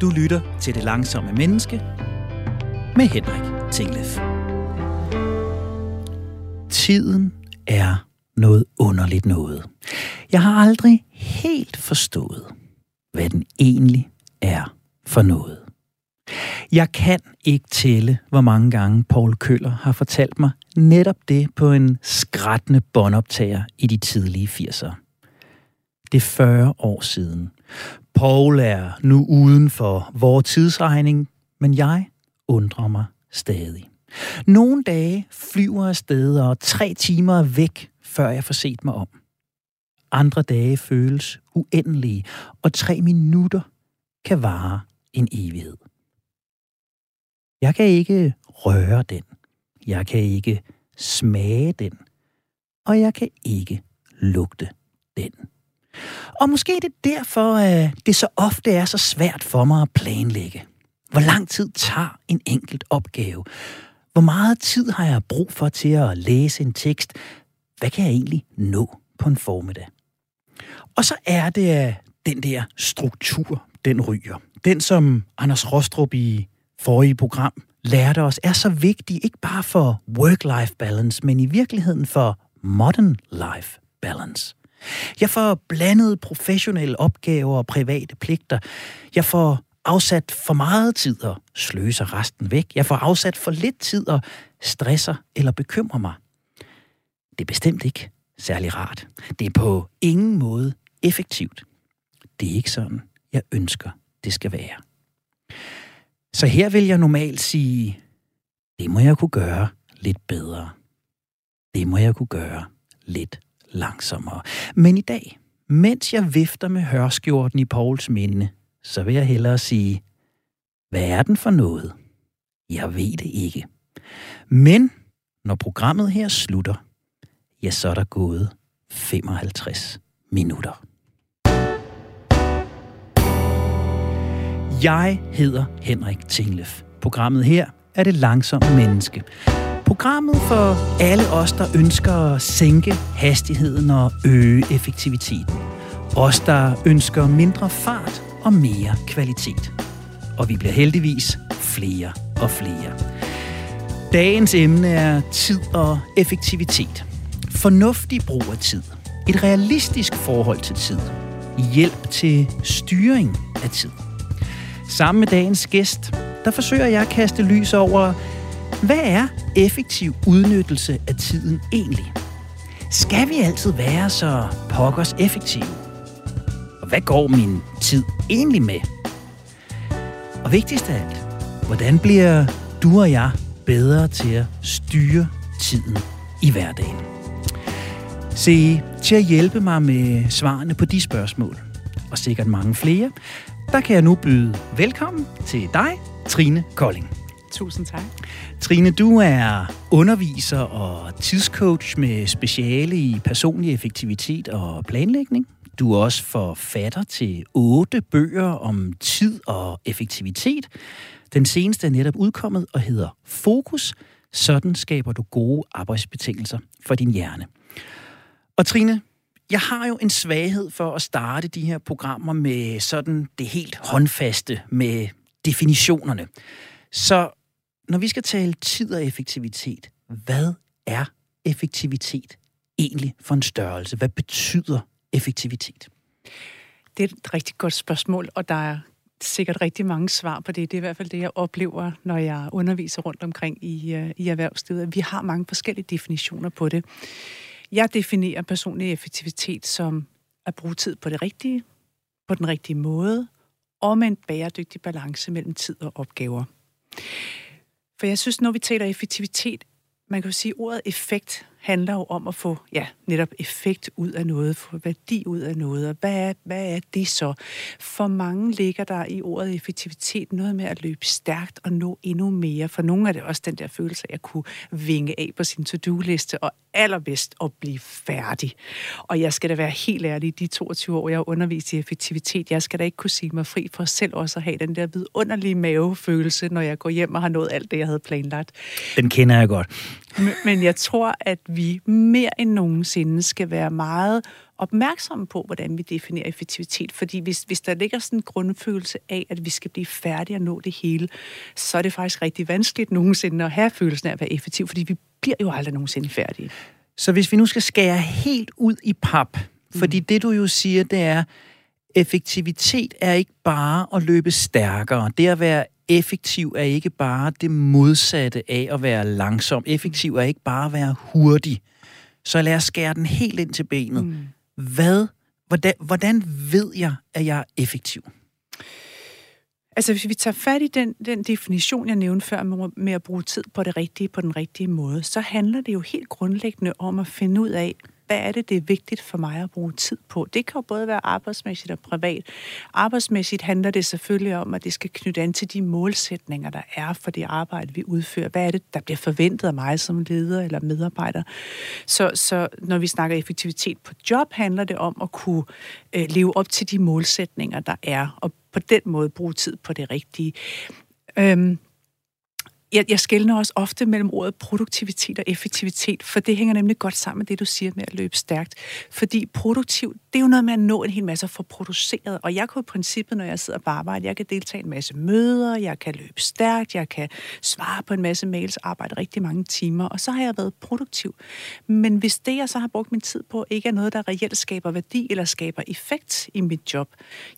Du lytter til Det Langsomme Menneske med Henrik Tinglef. Tiden er noget underligt noget. Jeg har aldrig helt forstået, hvad den egentlig er for noget. Jeg kan ikke tælle, hvor mange gange Paul Køller har fortalt mig netop det på en skrættende båndoptager i de tidlige 80'ere. Det er 40 år siden. Paul er nu uden for vores tidsregning, men jeg undrer mig stadig. Nogle dage flyver afsted og tre timer væk, før jeg får set mig om. Andre dage føles uendelige, og tre minutter kan vare en evighed. Jeg kan ikke røre den. Jeg kan ikke smage den. Og jeg kan ikke lugte den. Og måske er det derfor, at det så ofte er så svært for mig at planlægge. Hvor lang tid tager en enkelt opgave? Hvor meget tid har jeg brug for til at læse en tekst? Hvad kan jeg egentlig nå på en formiddag? Og så er det, at den der struktur, den ryger. Den, som Anders Rostrup i forrige program lærte os, er så vigtig, ikke bare for work-life balance, men i virkeligheden for modern life balance. Jeg får blandet professionelle opgaver og private pligter. Jeg får afsat for meget tid og sløser resten væk. Jeg får afsat for lidt tid og stresser eller bekymrer mig. Det er bestemt ikke særlig rart. Det er på ingen måde effektivt. Det er ikke sådan, jeg ønsker, det skal være. Så her vil jeg normalt sige, det må jeg kunne gøre lidt bedre. Det må jeg kunne gøre lidt langsommere. Men i dag, mens jeg vifter med hørskjorten i Pauls minde, så vil jeg hellere sige, hvad er den for noget? Jeg ved det ikke. Men når programmet her slutter, ja, så er der gået 55 minutter. Jeg hedder Henrik Tinglef. Programmet her er det langsomme menneske. Programmet for alle os, der ønsker at sænke hastigheden og øge effektiviteten. Os, der ønsker mindre fart og mere kvalitet. Og vi bliver heldigvis flere og flere. Dagens emne er tid og effektivitet. Fornuftig brug af tid. Et realistisk forhold til tid. Hjælp til styring af tid. Sammen med dagens gæst, der forsøger jeg at kaste lys over, hvad er effektiv udnyttelse af tiden egentlig? Skal vi altid være så pokkers effektive? Og hvad går min tid egentlig med? Og vigtigst af alt, hvordan bliver du og jeg bedre til at styre tiden i hverdagen? Se, til at hjælpe mig med svarene på de spørgsmål, og sikkert mange flere, der kan jeg nu byde velkommen til dig, Trine Kolding. Tusind tak. Trine, du er underviser og tidscoach med speciale i personlig effektivitet og planlægning. Du er også forfatter til otte bøger om tid og effektivitet. Den seneste er netop udkommet og hedder Fokus. Sådan skaber du gode arbejdsbetingelser for din hjerne. Og Trine, jeg har jo en svaghed for at starte de her programmer med sådan det helt håndfaste, med definitionerne. Så når vi skal tale tid og effektivitet, hvad er effektivitet egentlig for en størrelse? Hvad betyder effektivitet? Det er et rigtig godt spørgsmål, og der er sikkert rigtig mange svar på det. Det er i hvert fald det, jeg oplever, når jeg underviser rundt omkring i, øh, i erhvervslivet. Vi har mange forskellige definitioner på det. Jeg definerer personlig effektivitet som at bruge tid på det rigtige, på den rigtige måde, og med en bæredygtig balance mellem tid og opgaver. For jeg synes, når vi taler effektivitet, man kan jo sige, at ordet effekt handler jo om at få ja, netop effekt ud af noget, få værdi ud af noget. Og hvad er, hvad er det så? For mange ligger der i ordet effektivitet noget med at løbe stærkt og nå endnu mere. For nogle er det også den der følelse af at kunne vinge af på sin to-do-liste og allerbedst at blive færdig. Og jeg skal da være helt ærlig, de 22 år, jeg har undervist i effektivitet, jeg skal da ikke kunne sige mig fri for selv også at have den der vidunderlige mavefølelse, når jeg går hjem og har nået alt det, jeg havde planlagt. Den kender jeg godt. Men jeg tror, at vi mere end nogensinde skal være meget opmærksomme på, hvordan vi definerer effektivitet. Fordi hvis, hvis der ligger sådan en grundfølelse af, at vi skal blive færdige og nå det hele, så er det faktisk rigtig vanskeligt nogensinde at have følelsen af at være effektiv, fordi vi bliver jo aldrig nogensinde færdige. Så hvis vi nu skal skære helt ud i pap, fordi mm. det du jo siger, det er, effektivitet er ikke bare at løbe stærkere. Det at være effektiv er ikke bare det modsatte af at være langsom. Effektiv er ikke bare at være hurtig. Så lad os skære den helt ind til benet. Mm. Hvad, hvordan, hvordan ved jeg, at jeg er effektiv? Altså, hvis vi tager fat i den, den definition, jeg nævnte før med, med at bruge tid på det rigtige, på den rigtige måde, så handler det jo helt grundlæggende om at finde ud af, hvad er det, det er vigtigt for mig at bruge tid på? Det kan jo både være arbejdsmæssigt og privat. Arbejdsmæssigt handler det selvfølgelig om, at det skal knytte an til de målsætninger, der er for det arbejde, vi udfører. Hvad er det, der bliver forventet af mig som leder eller medarbejder? Så, så når vi snakker effektivitet på job, handler det om at kunne øh, leve op til de målsætninger, der er, og på den måde bruge tid på det rigtige. Øhm, jeg, jeg skældner også ofte mellem ordet produktivitet og effektivitet, for det hænger nemlig godt sammen med det, du siger med at løbe stærkt. Fordi produktiv, det er jo noget med at nå en hel masse for produceret. Og jeg kan i princippet, når jeg sidder på arbejde, jeg kan deltage i en masse møder, jeg kan løbe stærkt, jeg kan svare på en masse mails, arbejde rigtig mange timer, og så har jeg været produktiv. Men hvis det, jeg så har brugt min tid på, ikke er noget, der reelt skaber værdi eller skaber effekt i mit job,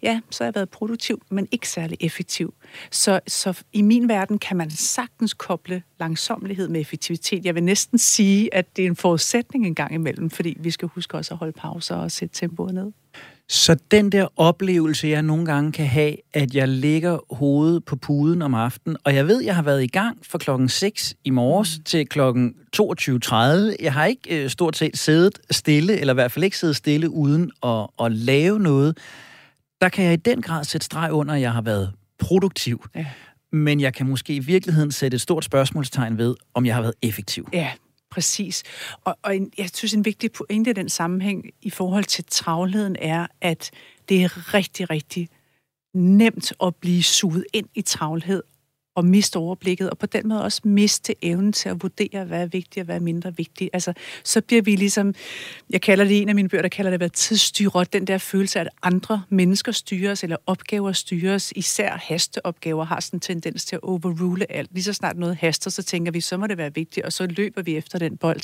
ja, så har jeg været produktiv, men ikke særlig effektiv. Så, så i min verden kan man sagtens sagtens koble langsomlighed med effektivitet. Jeg vil næsten sige, at det er en forudsætning en gang imellem, fordi vi skal huske også at holde pauser og sætte tempoet ned. Så den der oplevelse, jeg nogle gange kan have, at jeg lægger hovedet på puden om aftenen, og jeg ved, jeg har været i gang fra klokken 6 i morges mm. til klokken 22.30. Jeg har ikke øh, stort set siddet stille, eller i hvert fald ikke siddet stille uden at, at lave noget. Der kan jeg i den grad sætte streg under, at jeg har været produktiv. Ja men jeg kan måske i virkeligheden sætte et stort spørgsmålstegn ved, om jeg har været effektiv. Ja, præcis. Og, og en, jeg synes, en vigtig pointe i den sammenhæng i forhold til travlheden er, at det er rigtig, rigtig nemt at blive suget ind i travlhed og miste overblikket, og på den måde også miste evnen til at vurdere, hvad er vigtigt og hvad er mindre vigtigt. Altså, så bliver vi ligesom, jeg kalder det en af mine bøger, der kalder det at være tidsstyrer, den der følelse af, at andre mennesker styres, eller opgaver styres, især hasteopgaver har sådan en tendens til at overrule alt. Lige så snart noget haster, så tænker vi, så må det være vigtigt, og så løber vi efter den bold.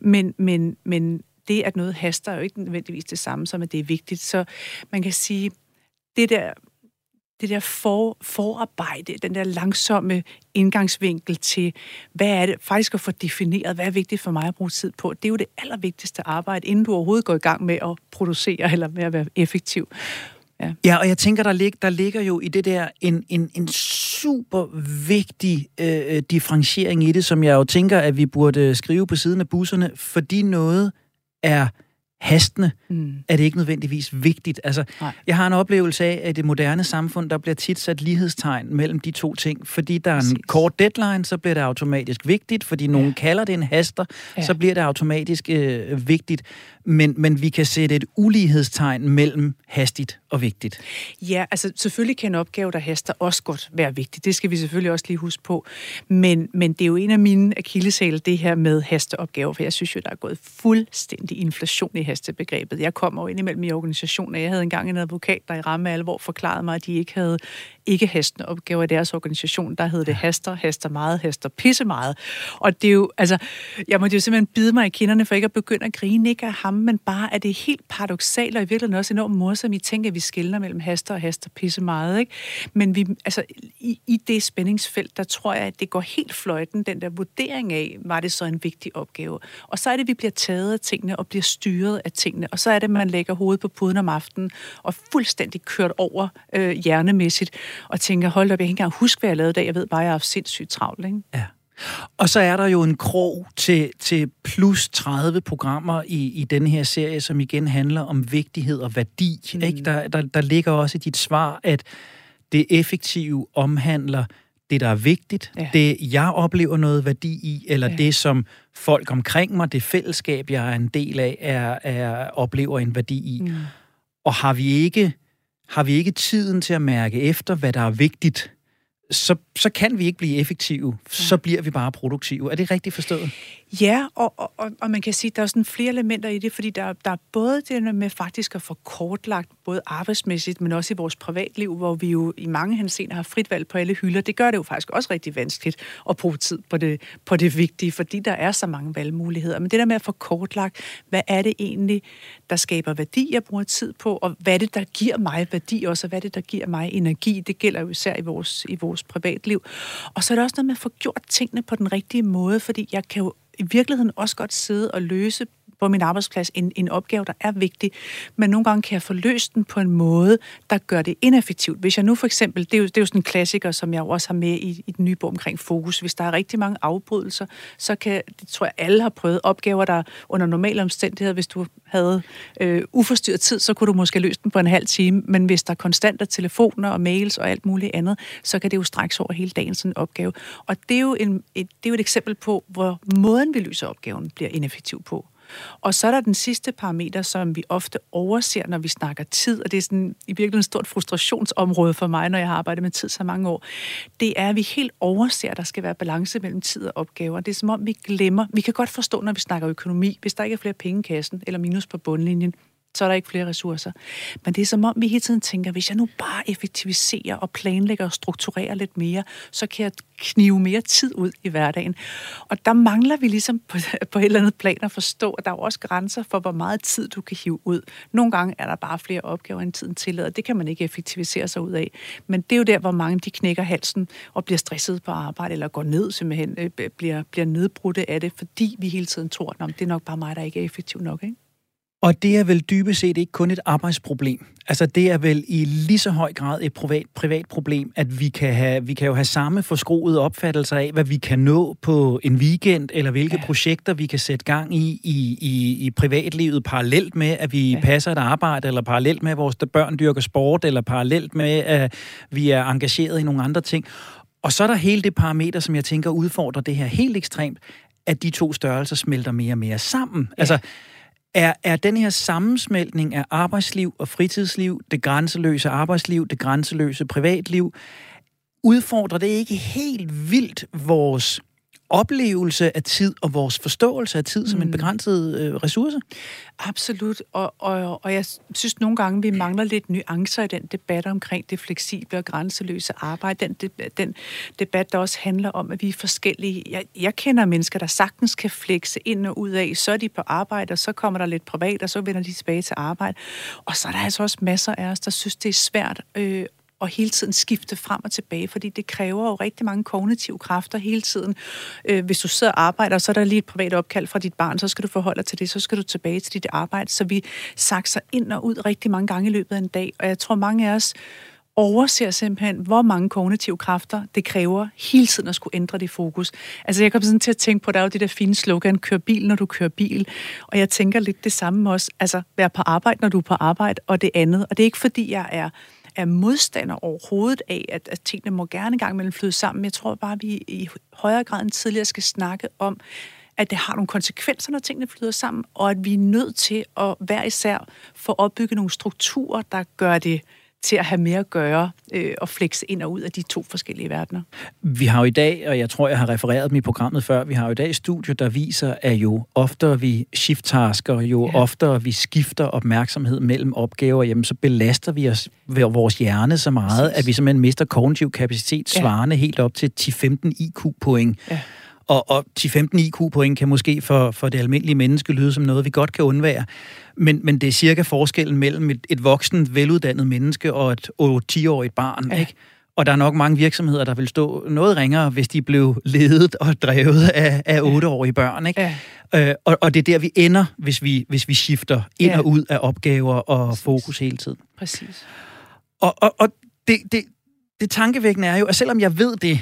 Men, men, men det, at noget haster, er jo ikke nødvendigvis det samme som, at det er vigtigt. Så man kan sige, det der det der for, forarbejde, den der langsomme indgangsvinkel til, hvad er det faktisk at få defineret, hvad er vigtigt for mig at bruge tid på. Det er jo det allervigtigste arbejde, inden du overhovedet går i gang med at producere eller med at være effektiv. Ja, ja og jeg tænker, der, lig, der ligger jo i det der en, en, en super vigtig øh, øh differentiering i det, som jeg jo tænker, at vi burde skrive på siden af busserne, fordi noget er hastende, mm. er det ikke nødvendigvis vigtigt. Altså, jeg har en oplevelse af, at i det moderne samfund, der bliver tit sat lighedstegn mellem de to ting. Fordi der er en Præcis. kort deadline, så bliver det automatisk vigtigt. Fordi nogen ja. kalder det en haster, ja. så bliver det automatisk øh, vigtigt. Men, men vi kan sætte et ulighedstegn mellem hastigt og vigtigt. Ja, altså selvfølgelig kan en opgave, der haster, også godt være vigtig. Det skal vi selvfølgelig også lige huske på. Men, men det er jo en af mine akillesæle, det her med hasteopgaver, for jeg synes jo, der er gået fuldstændig inflation i hastebegrebet. Jeg kommer jo ind imellem i organisationer. Jeg havde engang en advokat, der i ramme alvor forklarede mig, at de ikke havde ikke hastende opgaver i deres organisation. Der hed det haster, haster meget, haster pisse meget. Og det er jo, altså, jeg måtte jo simpelthen bide mig i kinderne for ikke at begynde at grine, ikke af ham, men bare, at det er helt paradoxalt, og i virkeligheden også enormt morsomt. I tænker, at vi skiller mellem haster og haster pisse meget, ikke? Men vi, altså, i, i det spændingsfelt, der tror jeg, at det går helt fløjten, den der vurdering af, var det så en vigtig opgave. Og så er det, at vi bliver taget af tingene og bliver styret af tingene. Og så er det, at man lægger hovedet på puden om aftenen og fuldstændig kørt over øh, hjernemæssigt og tænker, hold op, jeg kan ikke engang huske, hvad jeg lavede i dag. Jeg ved bare, at jeg har haft sindssygt travlt. Ikke? Ja. Og så er der jo en krog til, til plus 30 programmer i, i den her serie, som igen handler om vigtighed og værdi. Mm. Ikke? Der, der, der ligger også i dit svar, at det effektive omhandler det, der er vigtigt, ja. det jeg oplever noget værdi i, eller ja. det, som folk omkring mig, det fællesskab, jeg er en del af, er, er oplever en værdi i. Mm. Og har vi ikke har vi ikke tiden til at mærke efter, hvad der er vigtigt, så, så kan vi ikke blive effektive. Så bliver vi bare produktive. Er det rigtigt forstået? Ja, og, og, og man kan sige, at der er sådan flere elementer i det, fordi der, der er både det med faktisk at få kortlagt, både arbejdsmæssigt, men også i vores privatliv, hvor vi jo i mange henseender har frit valg på alle hylder. Det gør det jo faktisk også rigtig vanskeligt at bruge tid på det, på det vigtige, fordi der er så mange valgmuligheder. Men det der med at få kortlagt, hvad er det egentlig, der skaber værdi, jeg bruger tid på, og hvad er det, der giver mig værdi også, og hvad er det, der giver mig energi. Det gælder jo især i vores, i vores privatliv. Og så er det også noget med at få gjort tingene på den rigtige måde, fordi jeg kan jo i virkeligheden også godt sidde og løse på min arbejdsplads en, en opgave, der er vigtig, men nogle gange kan jeg få løst den på en måde, der gør det ineffektivt. Hvis jeg nu for eksempel, det er jo, det er jo sådan en klassiker, som jeg også har med i, i den nye bog omkring fokus, hvis der er rigtig mange afbrydelser, så kan, det tror jeg alle har prøvet, opgaver, der under normale omstændigheder, hvis du havde øh, uforstyrret tid, så kunne du måske løse den på en halv time, men hvis der er konstant telefoner og mails og alt muligt andet, så kan det jo straks over hele dagen sådan en opgave. Og det er jo, en, et, det er jo et eksempel på, hvor måden vi løser opgaven bliver ineffektiv på. Og så er der den sidste parameter, som vi ofte overser, når vi snakker tid, og det er sådan, i virkeligheden et stort frustrationsområde for mig, når jeg har arbejdet med tid så mange år. Det er, at vi helt overser, at der skal være balance mellem tid og opgaver. Det er som om, vi glemmer. Vi kan godt forstå, når vi snakker økonomi, hvis der ikke er flere penge i kassen eller minus på bundlinjen, så er der ikke flere ressourcer. Men det er som om, vi hele tiden tænker, hvis jeg nu bare effektiviserer og planlægger og strukturerer lidt mere, så kan jeg knive mere tid ud i hverdagen. Og der mangler vi ligesom på, på et eller andet plan at forstå, at der er også grænser for, hvor meget tid du kan hive ud. Nogle gange er der bare flere opgaver, end tiden tillader. Det kan man ikke effektivisere sig ud af. Men det er jo der, hvor mange de knækker halsen og bliver stresset på arbejde, eller går ned simpelthen, øh, bliver, bliver nedbrudte af det, fordi vi hele tiden tror, at det er nok bare mig, der ikke er effektiv nok. Ikke? Og det er vel dybest set ikke kun et arbejdsproblem. Altså det er vel i lige så høj grad et privat, privat problem, at vi kan, have, vi kan jo have samme forskroede opfattelser af, hvad vi kan nå på en weekend, eller hvilke ja. projekter vi kan sætte gang i, i i, i privatlivet, parallelt med, at vi ja. passer et arbejde, eller parallelt med, at vores børn dyrker sport, eller parallelt med, at vi er engageret i nogle andre ting. Og så er der hele det parameter, som jeg tænker udfordrer det her helt ekstremt, at de to størrelser smelter mere og mere sammen. Ja. Altså, er, er den her sammensmeltning af arbejdsliv og fritidsliv, det grænseløse arbejdsliv, det grænseløse privatliv, udfordrer det ikke helt vildt vores oplevelse af tid og vores forståelse af tid som en mm. begrænset øh, ressource? Absolut, og, og, og jeg synes nogle gange, vi mangler lidt nuancer i den debat omkring det fleksible og grænseløse arbejde. Den, den debat, der også handler om, at vi er forskellige. Jeg, jeg kender mennesker, der sagtens kan flekse ind og ud af. Så er de på arbejde, og så kommer der lidt privat, og så vender de tilbage til arbejde. Og så er der altså også masser af os, der synes, det er svært øh, og hele tiden skifte frem og tilbage, fordi det kræver jo rigtig mange kognitive kræfter hele tiden. Øh, hvis du sidder og arbejder, så er der lige et privat opkald fra dit barn, så skal du forholde dig til det, så skal du tilbage til dit arbejde. Så vi sakser ind og ud rigtig mange gange i løbet af en dag, og jeg tror mange af os overser simpelthen, hvor mange kognitive kræfter det kræver hele tiden at skulle ændre det fokus. Altså jeg kommer sådan til at tænke på, der er jo det der fine slogan, kør bil, når du kører bil. Og jeg tænker lidt det samme også, altså være på arbejde, når du er på arbejde, og det andet. Og det er ikke fordi, jeg er er modstander overhovedet af, at, at tingene må gerne gang mellem flyde sammen. Jeg tror bare, at vi i højere grad end tidligere skal snakke om, at det har nogle konsekvenser, når tingene flyder sammen, og at vi er nødt til at hver især få opbygget nogle strukturer, der gør det til at have mere at gøre øh, og flexe ind og ud af de to forskellige verdener. Vi har jo i dag, og jeg tror, jeg har refereret dem i programmet før, vi har jo i dag studier, der viser, at jo oftere vi shift-tasker, jo ja. oftere vi skifter opmærksomhed mellem opgaver, jamen så belaster vi os ved vores hjerne så meget, Præcis. at vi simpelthen mister kognitiv kapacitet svarende ja. helt op til 10-15 IQ-point. Ja. Og, og 10-15 IQ-point kan måske for, for det almindelige menneske lyde som noget, vi godt kan undvære. Men, men det er cirka forskellen mellem et, et voksen, veluddannet menneske og et 10-årigt barn. Ja. Ikke? Og der er nok mange virksomheder, der vil stå noget ringere, hvis de blev ledet og drevet af, af 8-årige børn. Ikke? Ja. Øh, og, og det er der, vi ender, hvis vi, hvis vi skifter ind ja. og ud af opgaver og Præcis. fokus hele tiden. Præcis. Og, og, og det, det, det tankevækkende er jo, at selvom jeg ved det,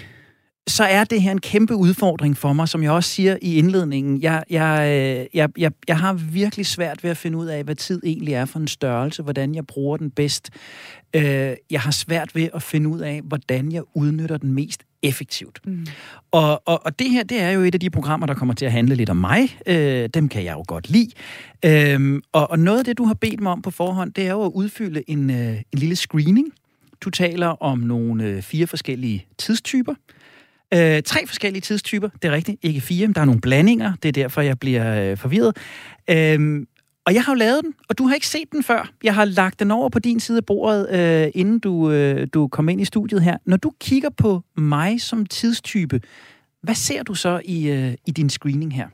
så er det her en kæmpe udfordring for mig, som jeg også siger i indledningen. Jeg, jeg, øh, jeg, jeg, jeg har virkelig svært ved at finde ud af, hvad tid egentlig er for en størrelse, hvordan jeg bruger den bedst. Øh, jeg har svært ved at finde ud af, hvordan jeg udnytter den mest effektivt. Mm. Og, og, og det her, det er jo et af de programmer, der kommer til at handle lidt om mig. Øh, dem kan jeg jo godt lide. Øh, og, og noget af det, du har bedt mig om på forhånd, det er jo at udfylde en, øh, en lille screening Du taler om nogle øh, fire forskellige tidstyper. Øh, Øh, tre forskellige tidstyper, det er rigtigt, ikke fire, men der er nogle blandinger, det er derfor, jeg bliver øh, forvirret. Øh, og jeg har jo lavet den, og du har ikke set den før. Jeg har lagt den over på din side af bordet, øh, inden du, øh, du kom ind i studiet her. Når du kigger på mig som tidstype, hvad ser du så i, øh, i din screening her?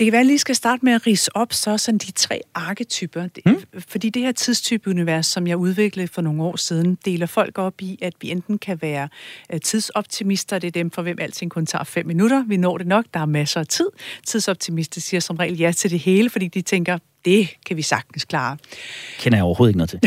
Det kan være, at jeg lige skal starte med at rise op så sådan de tre arketyper. Hmm? Fordi det her tidstypeunivers, som jeg udviklede for nogle år siden, deler folk op i, at vi enten kan være øh, tidsoptimister, det er dem, for hvem alting kun tager fem minutter. Vi når det nok, der er masser af tid. Tidsoptimister siger som regel ja til det hele, fordi de tænker, det kan vi sagtens klare. Kender jeg overhovedet ikke noget til.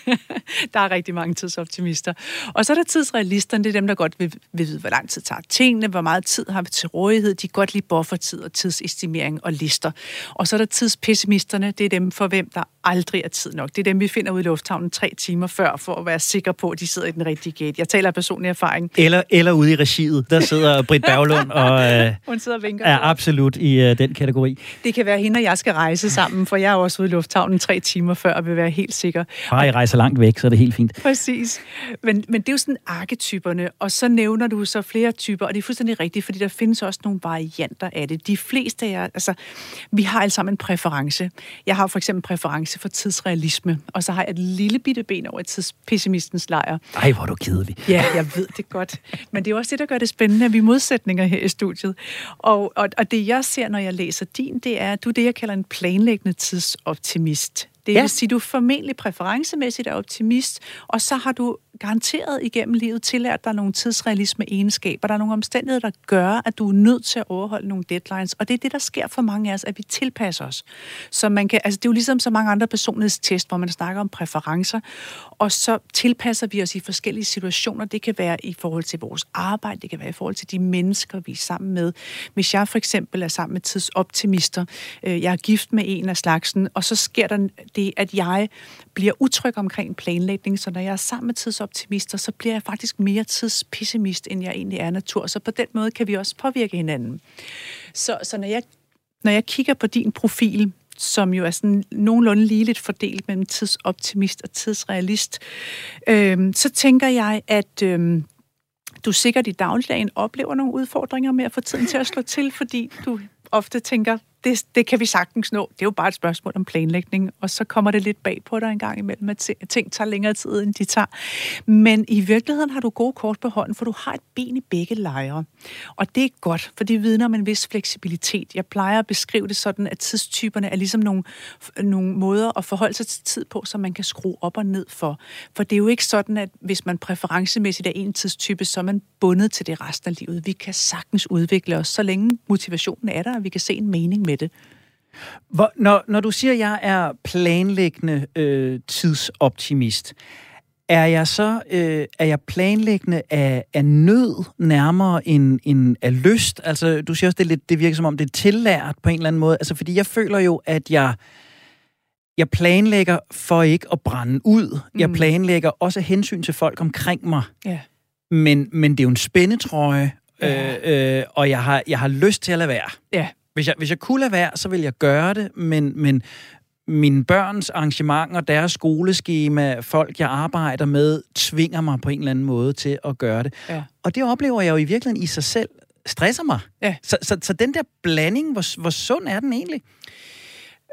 der er rigtig mange tidsoptimister. Og så er der tidsrealisterne, det er dem, der godt vil, vil vide, hvor lang tid tager tingene, hvor meget tid har vi til rådighed. De godt lide buffertid og tidsestimering og lister. Og så er der tidspessimisterne, det er dem, for hvem der aldrig er tid nok. Det er dem, vi finder ud i lufthavnen tre timer før, for at være sikre på, at de sidder i den rigtige gate. Jeg taler af personlig erfaring. Eller, eller ude i regiet, der sidder Britt Berglund og øh, Hun sidder og vinker er absolut i øh, den kategori. Det kan være hende og jeg skal rejse sammen, for jeg er også ude i lufthavnen tre timer før og vil være helt sikker. Bare I rejser langt væk, så er det helt fint. Præcis. Men, men det er jo sådan arketyperne, og så nævner du så flere typer, og det er fuldstændig rigtigt, fordi der findes også nogle varianter af det. De fleste af jer, altså, vi har alle sammen en præference. Jeg har for eksempel præference for tidsrealisme, og så har jeg et lille bitte ben over tidspessimistens lejr. Ej, hvor er du kedelig. Ja, jeg ved det godt. Men det er også det, der gør det spændende, at vi er modsætninger her i studiet. Og, og, og det, jeg ser, når jeg læser din, det er, at du er det, jeg kalder en planlæggende tidsoptimist. Det ja. vil sige, at du formentlig præferencemæssigt er optimist, og så har du garanteret igennem livet tillært dig nogle tidsrealisme egenskaber. Der er nogle omstændigheder, der gør, at du er nødt til at overholde nogle deadlines, og det er det, der sker for mange af os, at vi tilpasser os. Så man kan, altså det er jo ligesom så mange andre personlighedstest, hvor man snakker om præferencer, og så tilpasser vi os i forskellige situationer. Det kan være i forhold til vores arbejde, det kan være i forhold til de mennesker, vi er sammen med. Hvis jeg for eksempel er sammen med tidsoptimister, øh, jeg er gift med en af slagsen, og så sker der det, at jeg bliver utryg omkring planlægning, så når jeg er sammen med tidsoptimister, så bliver jeg faktisk mere tidspessimist, end jeg egentlig er natur. Så på den måde kan vi også påvirke hinanden. Så, så når, jeg, når jeg kigger på din profil, som jo er sådan nogenlunde ligeligt fordelt mellem tidsoptimist og tidsrealist, øh, så tænker jeg, at øh, du sikkert i dagligdagen oplever nogle udfordringer med at få tiden til at slå til, fordi du ofte tænker, det, det kan vi sagtens nå. Det er jo bare et spørgsmål om planlægning, og så kommer det lidt bag på dig en gang imellem, at ting tager længere tid, end de tager. Men i virkeligheden har du gode kort på hånden, for du har et ben i begge lejre. Og det er godt, for det vidner om en vis fleksibilitet. Jeg plejer at beskrive det sådan, at tidstyperne er ligesom nogle, nogle måder at forholde sig til tid på, som man kan skrue op og ned for. For det er jo ikke sådan, at hvis man præferencemæssigt er en tidstype, så er man bundet til det resten af livet. Vi kan sagtens udvikle os, så længe motivationen er der, og vi kan se en mening med det. Hvor, når, når du siger, at jeg er planlæggende øh, tidsoptimist, er jeg så øh, er jeg planlæggende af, af nød nærmere end, end af lyst? Altså, du siger også, det, lidt, det virker som om, det er tillært på en eller anden måde. Altså, fordi jeg føler jo, at jeg, jeg planlægger for ikke at brænde ud. Mm. Jeg planlægger også hensyn til folk omkring mig. Ja. Men, men det er jo en spændetrøje, ja. øh, øh, og jeg har, jeg har lyst til at lade være. Ja. Hvis jeg, hvis jeg kunne lade være, så ville jeg gøre det, men, men mine børns arrangementer, deres skoleskema, folk, jeg arbejder med, tvinger mig på en eller anden måde til at gøre det. Ja. Og det oplever jeg jo i virkeligheden i sig selv stresser mig. Ja. Så, så, så den der blanding, hvor, hvor sund er den egentlig?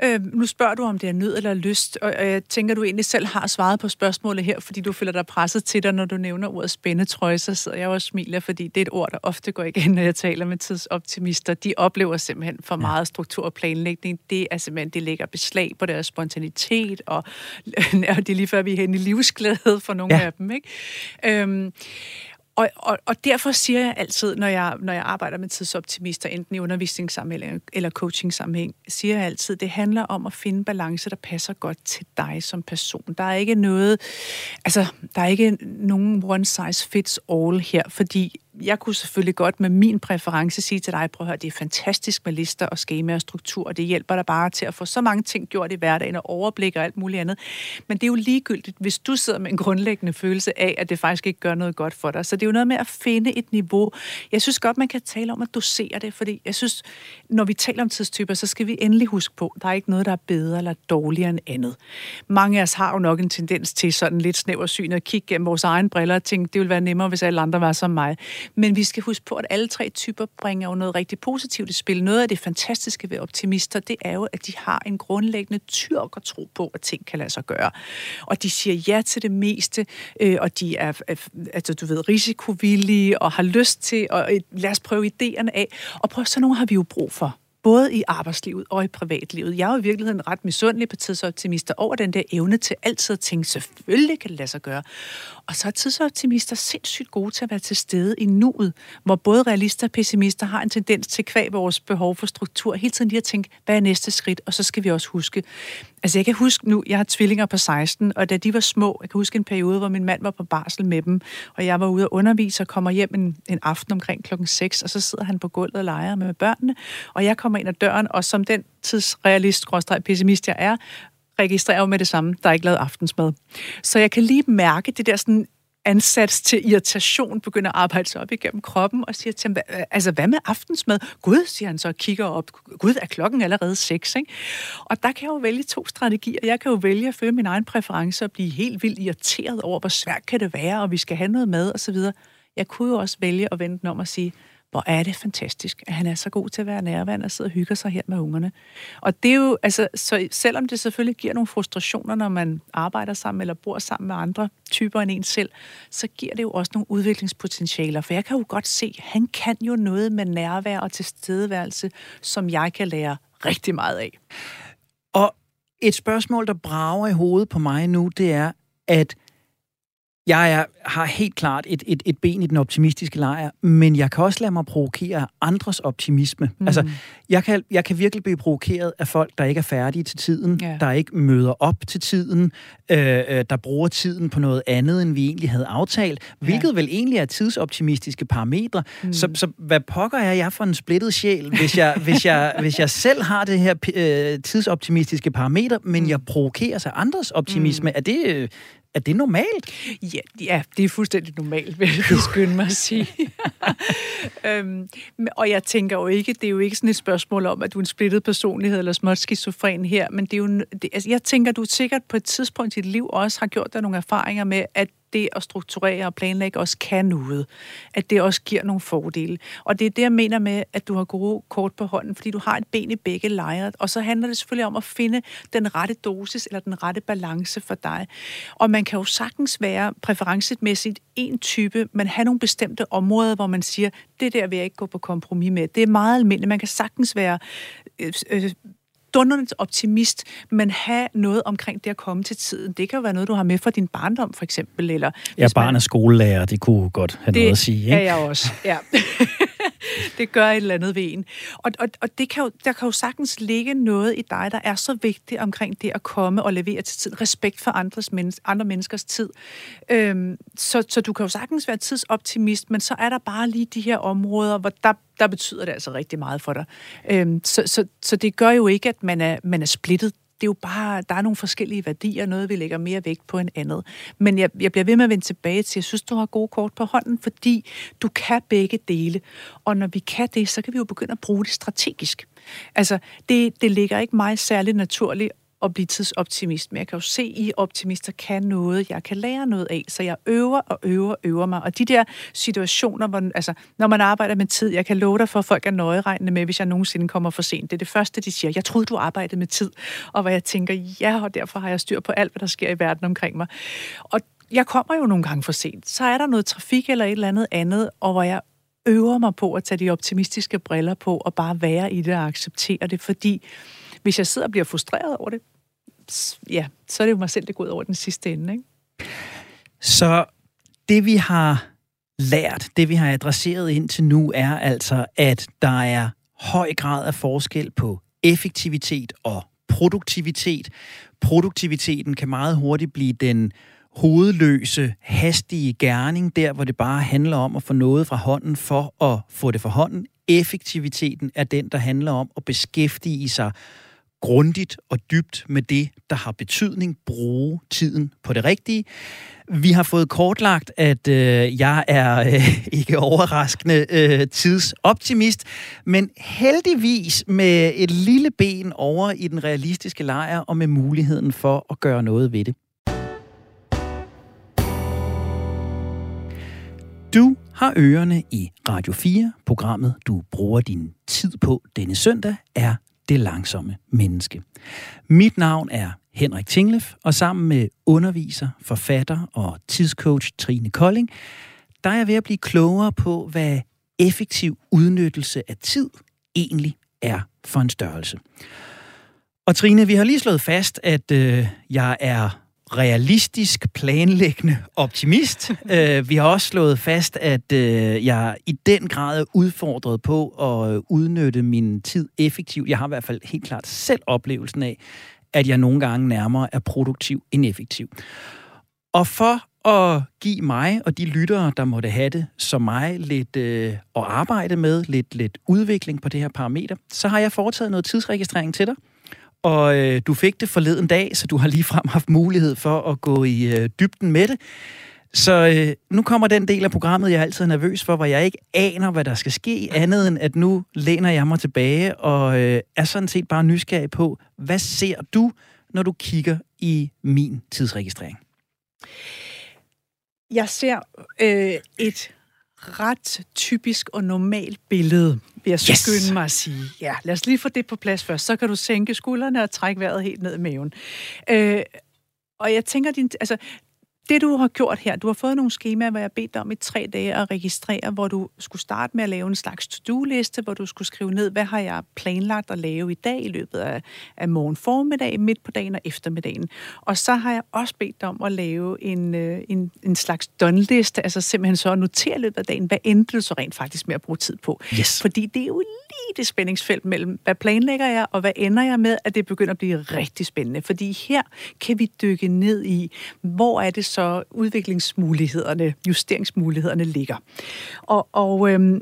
Øh, nu spørger du, om det er nød eller lyst, og jeg tænker, du egentlig selv har svaret på spørgsmålet her, fordi du føler dig presset til dig, når du nævner ordet spændetrøje, så sidder jeg også og smiler, fordi det er et ord, der ofte går igen, når jeg taler med tidsoptimister. De oplever simpelthen for meget struktur og planlægning. Det er simpelthen, det lægger beslag på deres spontanitet, og, og det er lige før, vi er hen i livsglæde for nogle ja. af dem. Ikke? Øhm, og, og, og derfor siger jeg altid, når jeg, når jeg arbejder med tidsoptimister, enten i undervisningssammenhæng eller coaching-sammenhæng, siger jeg altid, det handler om at finde balance, der passer godt til dig som person. Der er ikke noget, altså, der er ikke nogen one size fits all her, fordi jeg kunne selvfølgelig godt med min præference sige til dig, prøv at høre, det er fantastisk med lister og skema og struktur, og det hjælper dig bare til at få så mange ting gjort i hverdagen og overblik og alt muligt andet. Men det er jo ligegyldigt, hvis du sidder med en grundlæggende følelse af, at det faktisk ikke gør noget godt for dig. Så det er jo noget med at finde et niveau. Jeg synes godt, man kan tale om at dosere det, fordi jeg synes, når vi taler om tidstyper, så skal vi endelig huske på, at der er ikke noget, der er bedre eller dårligere end andet. Mange af os har jo nok en tendens til sådan lidt snæver syn at kigge gennem vores egen briller og tænke, det ville være nemmere, hvis alle andre var som mig. Men vi skal huske på, at alle tre typer bringer jo noget rigtig positivt i spil. Noget af det fantastiske ved optimister, det er jo, at de har en grundlæggende tyrk at tro på, at ting kan lade sig gøre. Og de siger ja til det meste, øh, og de er, altså, du ved, risikovillige og har lyst til at øh, lad os prøve idéerne af. Og prøv, så nogle har vi jo brug for både i arbejdslivet og i privatlivet. Jeg er jo i virkeligheden ret misundelig på tidsoptimister over den der evne til altid at tænke, selvfølgelig kan det lade sig gøre. Og så er tidsoptimister sindssygt gode til at være til stede i nuet, hvor både realister og pessimister har en tendens til kvæg vores behov for struktur, hele tiden lige at tænke, hvad er næste skridt, og så skal vi også huske. Altså jeg kan huske nu, jeg har tvillinger på 16, og da de var små, jeg kan huske en periode, hvor min mand var på barsel med dem, og jeg var ude at undervise og kommer hjem en, en aften omkring klokken 6, og så sidder han på gulvet og leger med børnene, og jeg kommer ind ad døren, og som den tidsrealist, pessimist jeg er, registrerer jo med det samme, der er ikke lavet aftensmad. Så jeg kan lige mærke det der sådan ansats til irritation begynder at arbejde sig op igennem kroppen og siger til ham, altså hvad med aftensmad? Gud, siger han så og kigger op. Gud, er klokken allerede seks, ikke? Og der kan jeg jo vælge to strategier. Jeg kan jo vælge at følge min egen præference og blive helt vildt irriteret over, hvor svært kan det være, og vi skal have noget mad osv. Jeg kunne jo også vælge at vente om og sige, hvor er det fantastisk, at han er så god til at være nærværende og sidder og hygger sig her med ungerne. Og det er jo, altså, så selvom det selvfølgelig giver nogle frustrationer, når man arbejder sammen eller bor sammen med andre typer end en selv, så giver det jo også nogle udviklingspotentialer. For jeg kan jo godt se, han kan jo noget med nærvær og tilstedeværelse, som jeg kan lære rigtig meget af. Og et spørgsmål, der brager i hovedet på mig nu, det er, at jeg er, har helt klart et, et, et ben i den optimistiske lejr, men jeg kan også lade mig provokere af andres optimisme. Mm. Altså, jeg kan, jeg kan virkelig blive provokeret af folk, der ikke er færdige til tiden, yeah. der ikke møder op til tiden, øh, øh, der bruger tiden på noget andet, end vi egentlig havde aftalt, hvilket yeah. vel egentlig er tidsoptimistiske parametre. Mm. Så, så hvad pokker er jeg for en splittet sjæl, hvis jeg, hvis jeg, hvis jeg selv har det her øh, tidsoptimistiske parameter, men mm. jeg provokerer sig andres optimisme? Mm. Er det... Øh, er det normalt? Ja, ja det er fuldstændig normalt, vil jeg skynde mig at sige. øhm, og jeg tænker jo ikke, det er jo ikke sådan et spørgsmål om, at du er en splittet personlighed eller småt skizofren her, men det er jo, det, altså, jeg tænker, du sikkert på et tidspunkt i dit liv også har gjort dig nogle erfaringer med, at det at strukturere og planlægge også kan noget. At det også giver nogle fordele. Og det er det, jeg mener med, at du har gode kort på hånden, fordi du har et ben i begge lejre. Og så handler det selvfølgelig om at finde den rette dosis eller den rette balance for dig. Og man kan jo sagtens være præferencemæssigt en type, men have nogle bestemte områder, hvor man siger, det der vil jeg ikke gå på kompromis med. Det er meget almindeligt. Man kan sagtens være øh, øh, dundrende optimist, men have noget omkring det at komme til tiden. Det kan jo være noget, du har med fra din barndom, for eksempel. Eller, jeg er barn af skolelærer, det kunne godt have det noget at sige. Det er jeg også, ja. det gør et eller andet ved en. Og, og, og det kan jo, der kan jo sagtens ligge noget i dig, der er så vigtigt omkring det at komme og levere til tiden. Respekt for andres menneske, andre menneskers tid. Øhm, så, så du kan jo sagtens være tidsoptimist, men så er der bare lige de her områder, hvor der, der betyder det altså rigtig meget for dig. Øhm, så, så, så det gør jo ikke, at man er, man er splittet det er jo bare, der er nogle forskellige værdier, noget vi lægger mere vægt på end andet. Men jeg, jeg bliver ved med at vende tilbage til, jeg synes, du har gode kort på hånden, fordi du kan begge dele. Og når vi kan det, så kan vi jo begynde at bruge det strategisk. Altså, det, det ligger ikke mig særlig naturligt at blive tidsoptimist, men jeg kan jo se, at I optimister kan noget, jeg kan lære noget af, så jeg øver og øver og øver mig. Og de der situationer, hvor, altså, når man arbejder med tid, jeg kan love dig for, at folk er nøjeregnende med, hvis jeg nogensinde kommer for sent. Det er det første, de siger. Jeg troede, du arbejdede med tid. Og hvor jeg tænker, ja, og derfor har jeg styr på alt, hvad der sker i verden omkring mig. Og jeg kommer jo nogle gange for sent. Så er der noget trafik eller et eller andet andet, og hvor jeg øver mig på at tage de optimistiske briller på og bare være i det og acceptere det, fordi hvis jeg sidder og bliver frustreret over det, ja, så er det jo mig selv, det går ud over den sidste ende. Ikke? Så det vi har lært, det vi har adresseret indtil nu, er altså, at der er høj grad af forskel på effektivitet og produktivitet. Produktiviteten kan meget hurtigt blive den hovedløse, hastige gerning, der hvor det bare handler om at få noget fra hånden for at få det fra hånden. Effektiviteten er den, der handler om at beskæftige sig grundigt og dybt med det, der har betydning, bruge tiden på det rigtige. Vi har fået kortlagt, at øh, jeg er øh, ikke overraskende øh, tidsoptimist, men heldigvis med et lille ben over i den realistiske lejr og med muligheden for at gøre noget ved det. Du har ørerne i Radio 4. Programmet, du bruger din tid på denne søndag, er det Langsomme Menneske. Mit navn er Henrik Tinglef, og sammen med underviser, forfatter og tidscoach Trine Kolding, der er jeg ved at blive klogere på, hvad effektiv udnyttelse af tid egentlig er for en størrelse. Og Trine, vi har lige slået fast, at øh, jeg er realistisk, planlæggende optimist. uh, vi har også slået fast, at uh, jeg i den grad er udfordret på at udnytte min tid effektivt. Jeg har i hvert fald helt klart selv oplevelsen af, at jeg nogle gange nærmere er produktiv end effektiv. Og for at give mig og de lyttere, der måtte have det, som mig, lidt øh, at arbejde med, lidt, lidt udvikling på det her parameter, så har jeg foretaget noget tidsregistrering til dig. Og øh, du fik det forleden dag, så du har lige frem haft mulighed for at gå i øh, dybden med det. Så øh, nu kommer den del af programmet, jeg altid er nervøs for, hvor jeg ikke aner, hvad der skal ske, andet end at nu læner jeg mig tilbage og øh, er sådan set bare nysgerrig på, hvad ser du, når du kigger i min tidsregistrering? Jeg ser øh, et ret typisk og normalt billede, vil jeg yes. skynde mig at sige. Ja, lad os lige få det på plads først. Så kan du sænke skuldrene og trække vejret helt ned i maven. Øh, og jeg tænker, din, altså, det, du har gjort her, du har fået nogle skemaer, hvor jeg bedt dig om i tre dage at registrere, hvor du skulle starte med at lave en slags to-do-liste, hvor du skulle skrive ned, hvad har jeg planlagt at lave i dag i løbet af, af morgen formiddag, midt på dagen og eftermiddagen. Og så har jeg også bedt dig om at lave en, øh, en, en slags done-liste, altså simpelthen så at notere i løbet af dagen, hvad endte du så rent faktisk med at bruge tid på. Yes. Fordi det er jo lige det spændingsfelt mellem, hvad planlægger jeg, og hvad ender jeg med, at det begynder at blive rigtig spændende. Fordi her kan vi dykke ned i, hvor er det så, så udviklingsmulighederne, justeringsmulighederne ligger. Og, og øhm,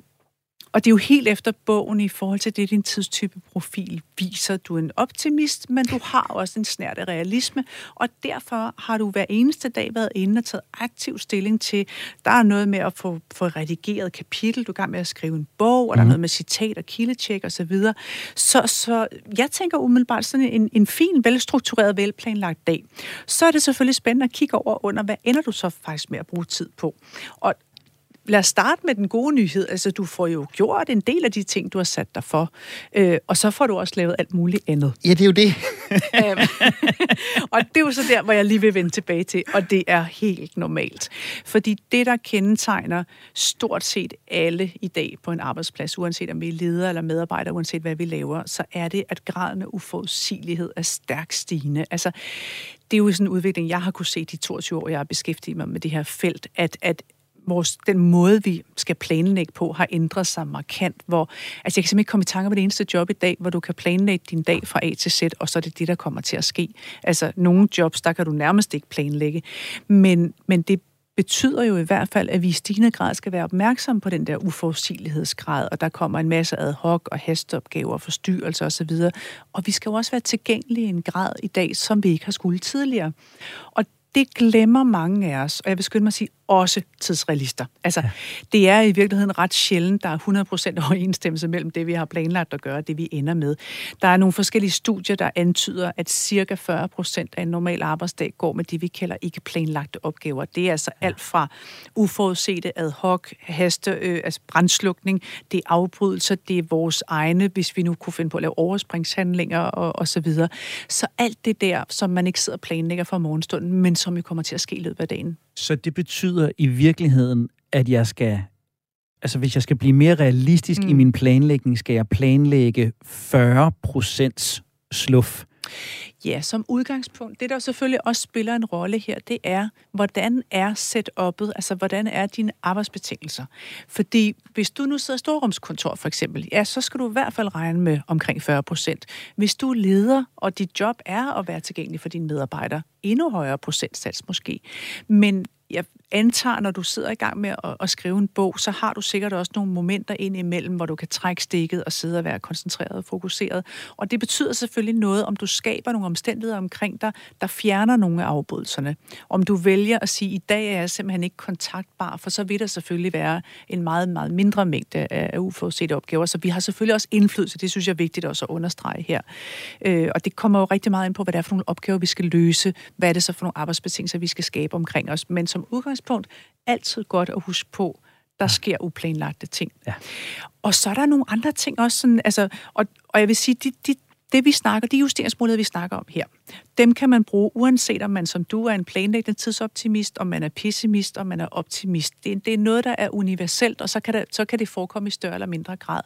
og det er jo helt efter bogen i forhold til det, din tidstype profil viser. Du er en optimist, men du har også en snærte realisme, og derfor har du hver eneste dag været inde og taget aktiv stilling til, der er noget med at få, få redigeret kapitel, du er gang med at skrive en bog, og der er mhm. noget med citat og kildetjek osv. Så, videre. så, så jeg tænker umiddelbart sådan en, en fin, velstruktureret, velplanlagt dag. Så er det selvfølgelig spændende at kigge over under, hvad ender du så faktisk med at bruge tid på? Og lad os starte med den gode nyhed. Altså, du får jo gjort en del af de ting, du har sat dig for. Øh, og så får du også lavet alt muligt andet. Ja, det er jo det. Øhm, og det er jo så der, hvor jeg lige vil vende tilbage til. Og det er helt normalt. Fordi det, der kendetegner stort set alle i dag på en arbejdsplads, uanset om vi er ledere eller medarbejdere, uanset hvad vi laver, så er det, at graden af uforudsigelighed er stærkt stigende. Altså, det er jo sådan en udvikling, jeg har kunne se de 22 år, jeg har beskæftiget mig med det her felt, at, at vores, den måde, vi skal planlægge på, har ændret sig markant. Hvor, altså jeg kan simpelthen ikke komme i tanke om det eneste job i dag, hvor du kan planlægge din dag fra A til Z, og så er det det, der kommer til at ske. Altså nogle jobs, der kan du nærmest ikke planlægge. Men, men det betyder jo i hvert fald, at vi i stigende grad skal være opmærksomme på den der uforudsigelighedsgrad, og der kommer en masse ad hoc og hasteopgaver, forstyrrelser osv. Og vi skal jo også være tilgængelige i en grad i dag, som vi ikke har skulle tidligere. Og det glemmer mange af os, og jeg vil skynde mig at sige også tidsrealister. Altså, ja. det er i virkeligheden ret sjældent, der er 100% overensstemmelse mellem det, vi har planlagt at gøre, og det, vi ender med. Der er nogle forskellige studier, der antyder, at cirka 40% af en normal arbejdsdag går med det, vi kalder ikke planlagte opgaver. Det er altså ja. alt fra uforudsete ad hoc, haste, øh, altså brændslukning, det er afbrydelser, det er vores egne, hvis vi nu kunne finde på at lave overspringshandlinger og, og så videre. Så alt det der, som man ikke sidder og planlægger for morgenstunden, men som jo kommer til at ske i løbet af dagen. Så det betyder i virkeligheden, at jeg skal altså hvis jeg skal blive mere realistisk mm. i min planlægning, skal jeg planlægge 40 procents sluff. Ja, som udgangspunkt. Det, der selvfølgelig også spiller en rolle her, det er, hvordan er setup'et, altså hvordan er dine arbejdsbetingelser. Fordi hvis du nu sidder i storrumskontor for eksempel, ja, så skal du i hvert fald regne med omkring 40 procent. Hvis du er leder, og dit job er at være tilgængelig for dine medarbejdere, endnu højere procentsats måske. Men jeg antager, når du sidder i gang med at, at skrive en bog, så har du sikkert også nogle momenter ind imellem, hvor du kan trække stikket og sidde og være koncentreret og fokuseret. Og det betyder selvfølgelig noget, om du skaber nogle omstændigheder omkring dig, der fjerner nogle af afbrydelserne. Om du vælger at sige, i dag er jeg simpelthen ikke kontaktbar, for så vil der selvfølgelig være en meget, meget mindre mængde af uforudsete opgaver. Så vi har selvfølgelig også indflydelse. Det synes jeg er vigtigt også at understrege her. Øh, og det kommer jo rigtig meget ind på, hvad det er for nogle opgaver, vi skal løse. Hvad er det så for nogle arbejdsbetingelser, vi skal skabe omkring os. Men som udgangspunkt altid godt at huske på, der sker uplanlagte ting. Ja. Og så er der nogle andre ting også, sådan, altså, og, og jeg vil sige, de, de, det vi snakker, de justeringsmål, vi snakker om her, dem kan man bruge, uanset om man som du er en planlæggende tidsoptimist, om man er pessimist, om man er optimist. Det, det er noget, der er universelt, og så kan, det, så kan det forekomme i større eller mindre grad.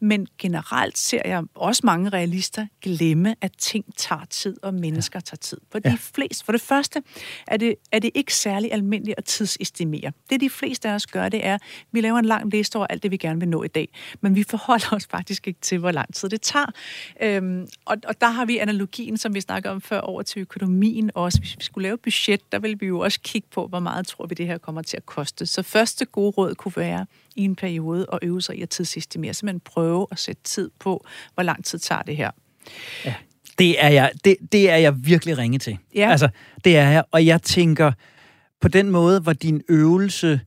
Men generelt ser jeg også mange realister glemme, at ting tager tid, og mennesker tager tid. For de ja. fleste, for det første er det, er det ikke særlig almindeligt at tidsestimere. Det de fleste af os gør, det er, at vi laver en lang liste over alt det, vi gerne vil nå i dag. Men vi forholder os faktisk ikke til, hvor lang tid det tager. Øhm, og, og der har vi analogien, som vi snakker om før, over til økonomien også. Hvis vi skulle lave budget, der vil vi jo også kigge på, hvor meget tror vi, det her kommer til at koste. Så første gode råd kunne være i en periode at øve sig i at tidsestimere. Simpelthen prøve at sætte tid på, hvor lang tid tager det her. Ja. Det er jeg, det, det er jeg virkelig ringe til. Ja. Altså, det er jeg. Og jeg tænker, på den måde var din øvelse,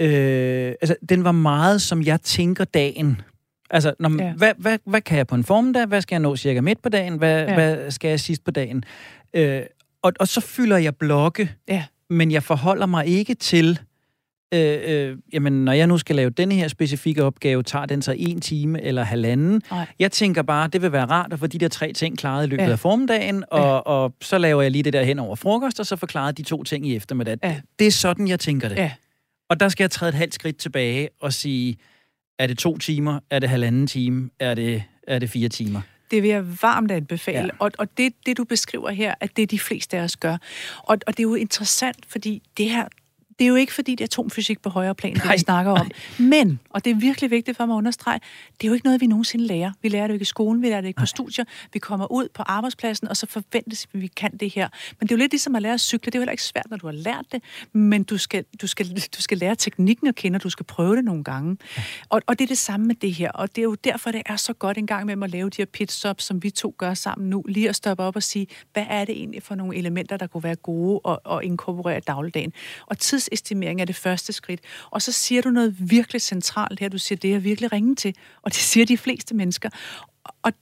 øh, altså, den var meget, som jeg tænker dagen. Altså, når, ja. hvad, hvad, hvad kan jeg på en formiddag? Hvad skal jeg nå cirka midt på dagen? Hvad, ja. hvad skal jeg sidst på dagen? Øh, og, og så fylder jeg blokke, ja. men jeg forholder mig ikke til, øh, øh, jamen, når jeg nu skal lave denne her specifikke opgave, tager den så en time eller halvanden? Nej. Jeg tænker bare, det vil være rart at få de der tre ting klaret i løbet ja. af formiddagen, og, ja. og så laver jeg lige det der hen over frokost, og så forklarer de to ting i eftermiddag. Ja. Det er sådan, jeg tænker det. Ja. Og der skal jeg træde et halvt skridt tilbage og sige, er det to timer? Er det halvanden time? Er det, er det fire timer? Det vil jeg varmt anbefale. Ja. Og, og det, det, du beskriver her, at det de fleste af os gør. Og, og det er jo interessant, fordi det her, det er jo ikke fordi, det er atomfysik på højere plan, det vi snakker om. Nej. Men, og det er virkelig vigtigt for mig at understrege, det er jo ikke noget, vi nogensinde lærer. Vi lærer det ikke i skolen, vi lærer det ikke nej. på studier. Vi kommer ud på arbejdspladsen, og så forventes vi, at vi kan det her. Men det er jo lidt ligesom at lære at cykle. Det er jo heller ikke svært, når du har lært det, men du skal, du skal, du skal lære teknikken at kende, og du skal prøve det nogle gange. Ja. Og, og det er det samme med det her. Og det er jo derfor, det er så godt en gang med at lave de her pitstops, som vi to gør sammen nu. Lige at stoppe op og sige, hvad er det egentlig for nogle elementer, der kunne være gode og, og inkorporere i dagligdagen. Og tids tidsestimering er det første skridt. Og så siger du noget virkelig centralt her. Du siger, det er virkelig ringe til. Og det siger de fleste mennesker. Og,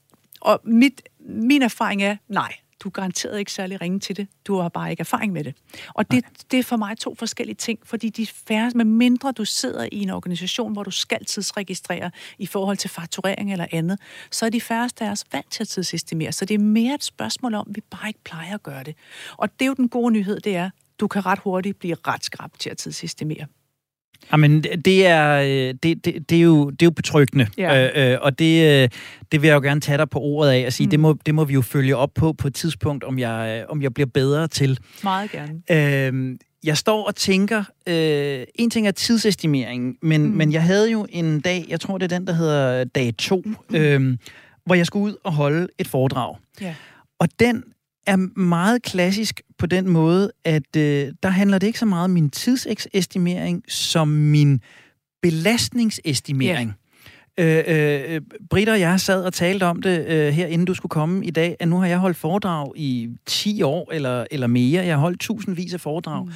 og mit, min erfaring er, nej, du er garanteret ikke særlig ringe til det. Du har bare ikke erfaring med det. Og det, det er for mig to forskellige ting, fordi de færre, med mindre du sidder i en organisation, hvor du skal tidsregistrere i forhold til fakturering eller andet, så er de færreste af os vant til at tidsestimere. Så det er mere et spørgsmål om, at vi bare ikke plejer at gøre det. Og det er jo den gode nyhed, det er, du kan ret hurtigt blive ret skrab til at tidssystemere. Jamen, det er, øh, det, det, det, er, jo, det er jo betryggende, ja. øh, øh, og det, øh, det vil jeg jo gerne tage dig på ordet af og sige, mm. det, må, det må vi jo følge op på på et tidspunkt, om jeg, om jeg bliver bedre til. Meget gerne. Øh, jeg står og tænker, øh, en ting er tidsestimering, men, mm. men jeg havde jo en dag, jeg tror det er den, der hedder dag 2, mm. øh, hvor jeg skulle ud og holde et foredrag. Ja. Og den er meget klassisk på den måde, at øh, der handler det ikke så meget om min tidsestimering, som min belastningsestimering. Yeah. Øh, øh, Britta og jeg sad og talte om det øh, her, inden du skulle komme i dag, at nu har jeg holdt foredrag i 10 år eller, eller mere. Jeg har holdt tusindvis af foredrag. Mm.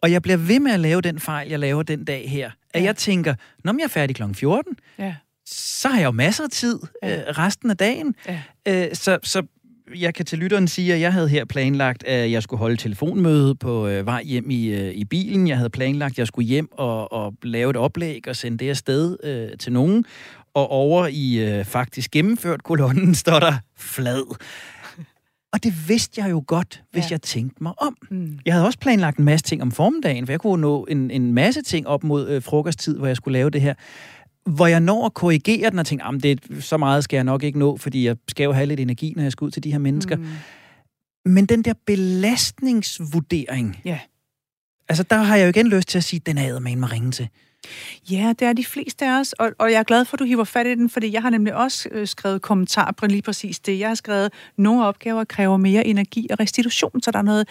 Og jeg bliver ved med at lave den fejl, jeg laver den dag her. At ja. jeg tænker, når jeg er færdig kl. 14, ja. så har jeg jo masser af tid ja. øh, resten af dagen. Ja. Øh, så, så jeg kan til lytteren sige, at jeg havde her planlagt, at jeg skulle holde telefonmøde på øh, vej hjem i, øh, i bilen. Jeg havde planlagt, at jeg skulle hjem og, og lave et oplæg og sende det afsted øh, til nogen. Og over i øh, faktisk gennemført kolonnen står der flad. Og det vidste jeg jo godt, hvis ja. jeg tænkte mig om. Mm. Jeg havde også planlagt en masse ting om formiddagen, for jeg kunne nå en, en masse ting op mod øh, frokosttid, hvor jeg skulle lave det her. Hvor jeg når at korrigere den og tænker, at det, så meget skal jeg nok ikke nå, fordi jeg skal jo have lidt energi, når jeg skal ud til de her mennesker. Mm. Men den der belastningsvurdering, ja. altså der har jeg jo igen lyst til at sige, den er man mig ringe til. Ja, det er de fleste af os, og, og jeg er glad for, at du hiver fat i den, fordi jeg har nemlig også øh, skrevet kommentarer på lige præcis det. Jeg har skrevet, nogle opgaver kræver mere energi og restitution, så der er noget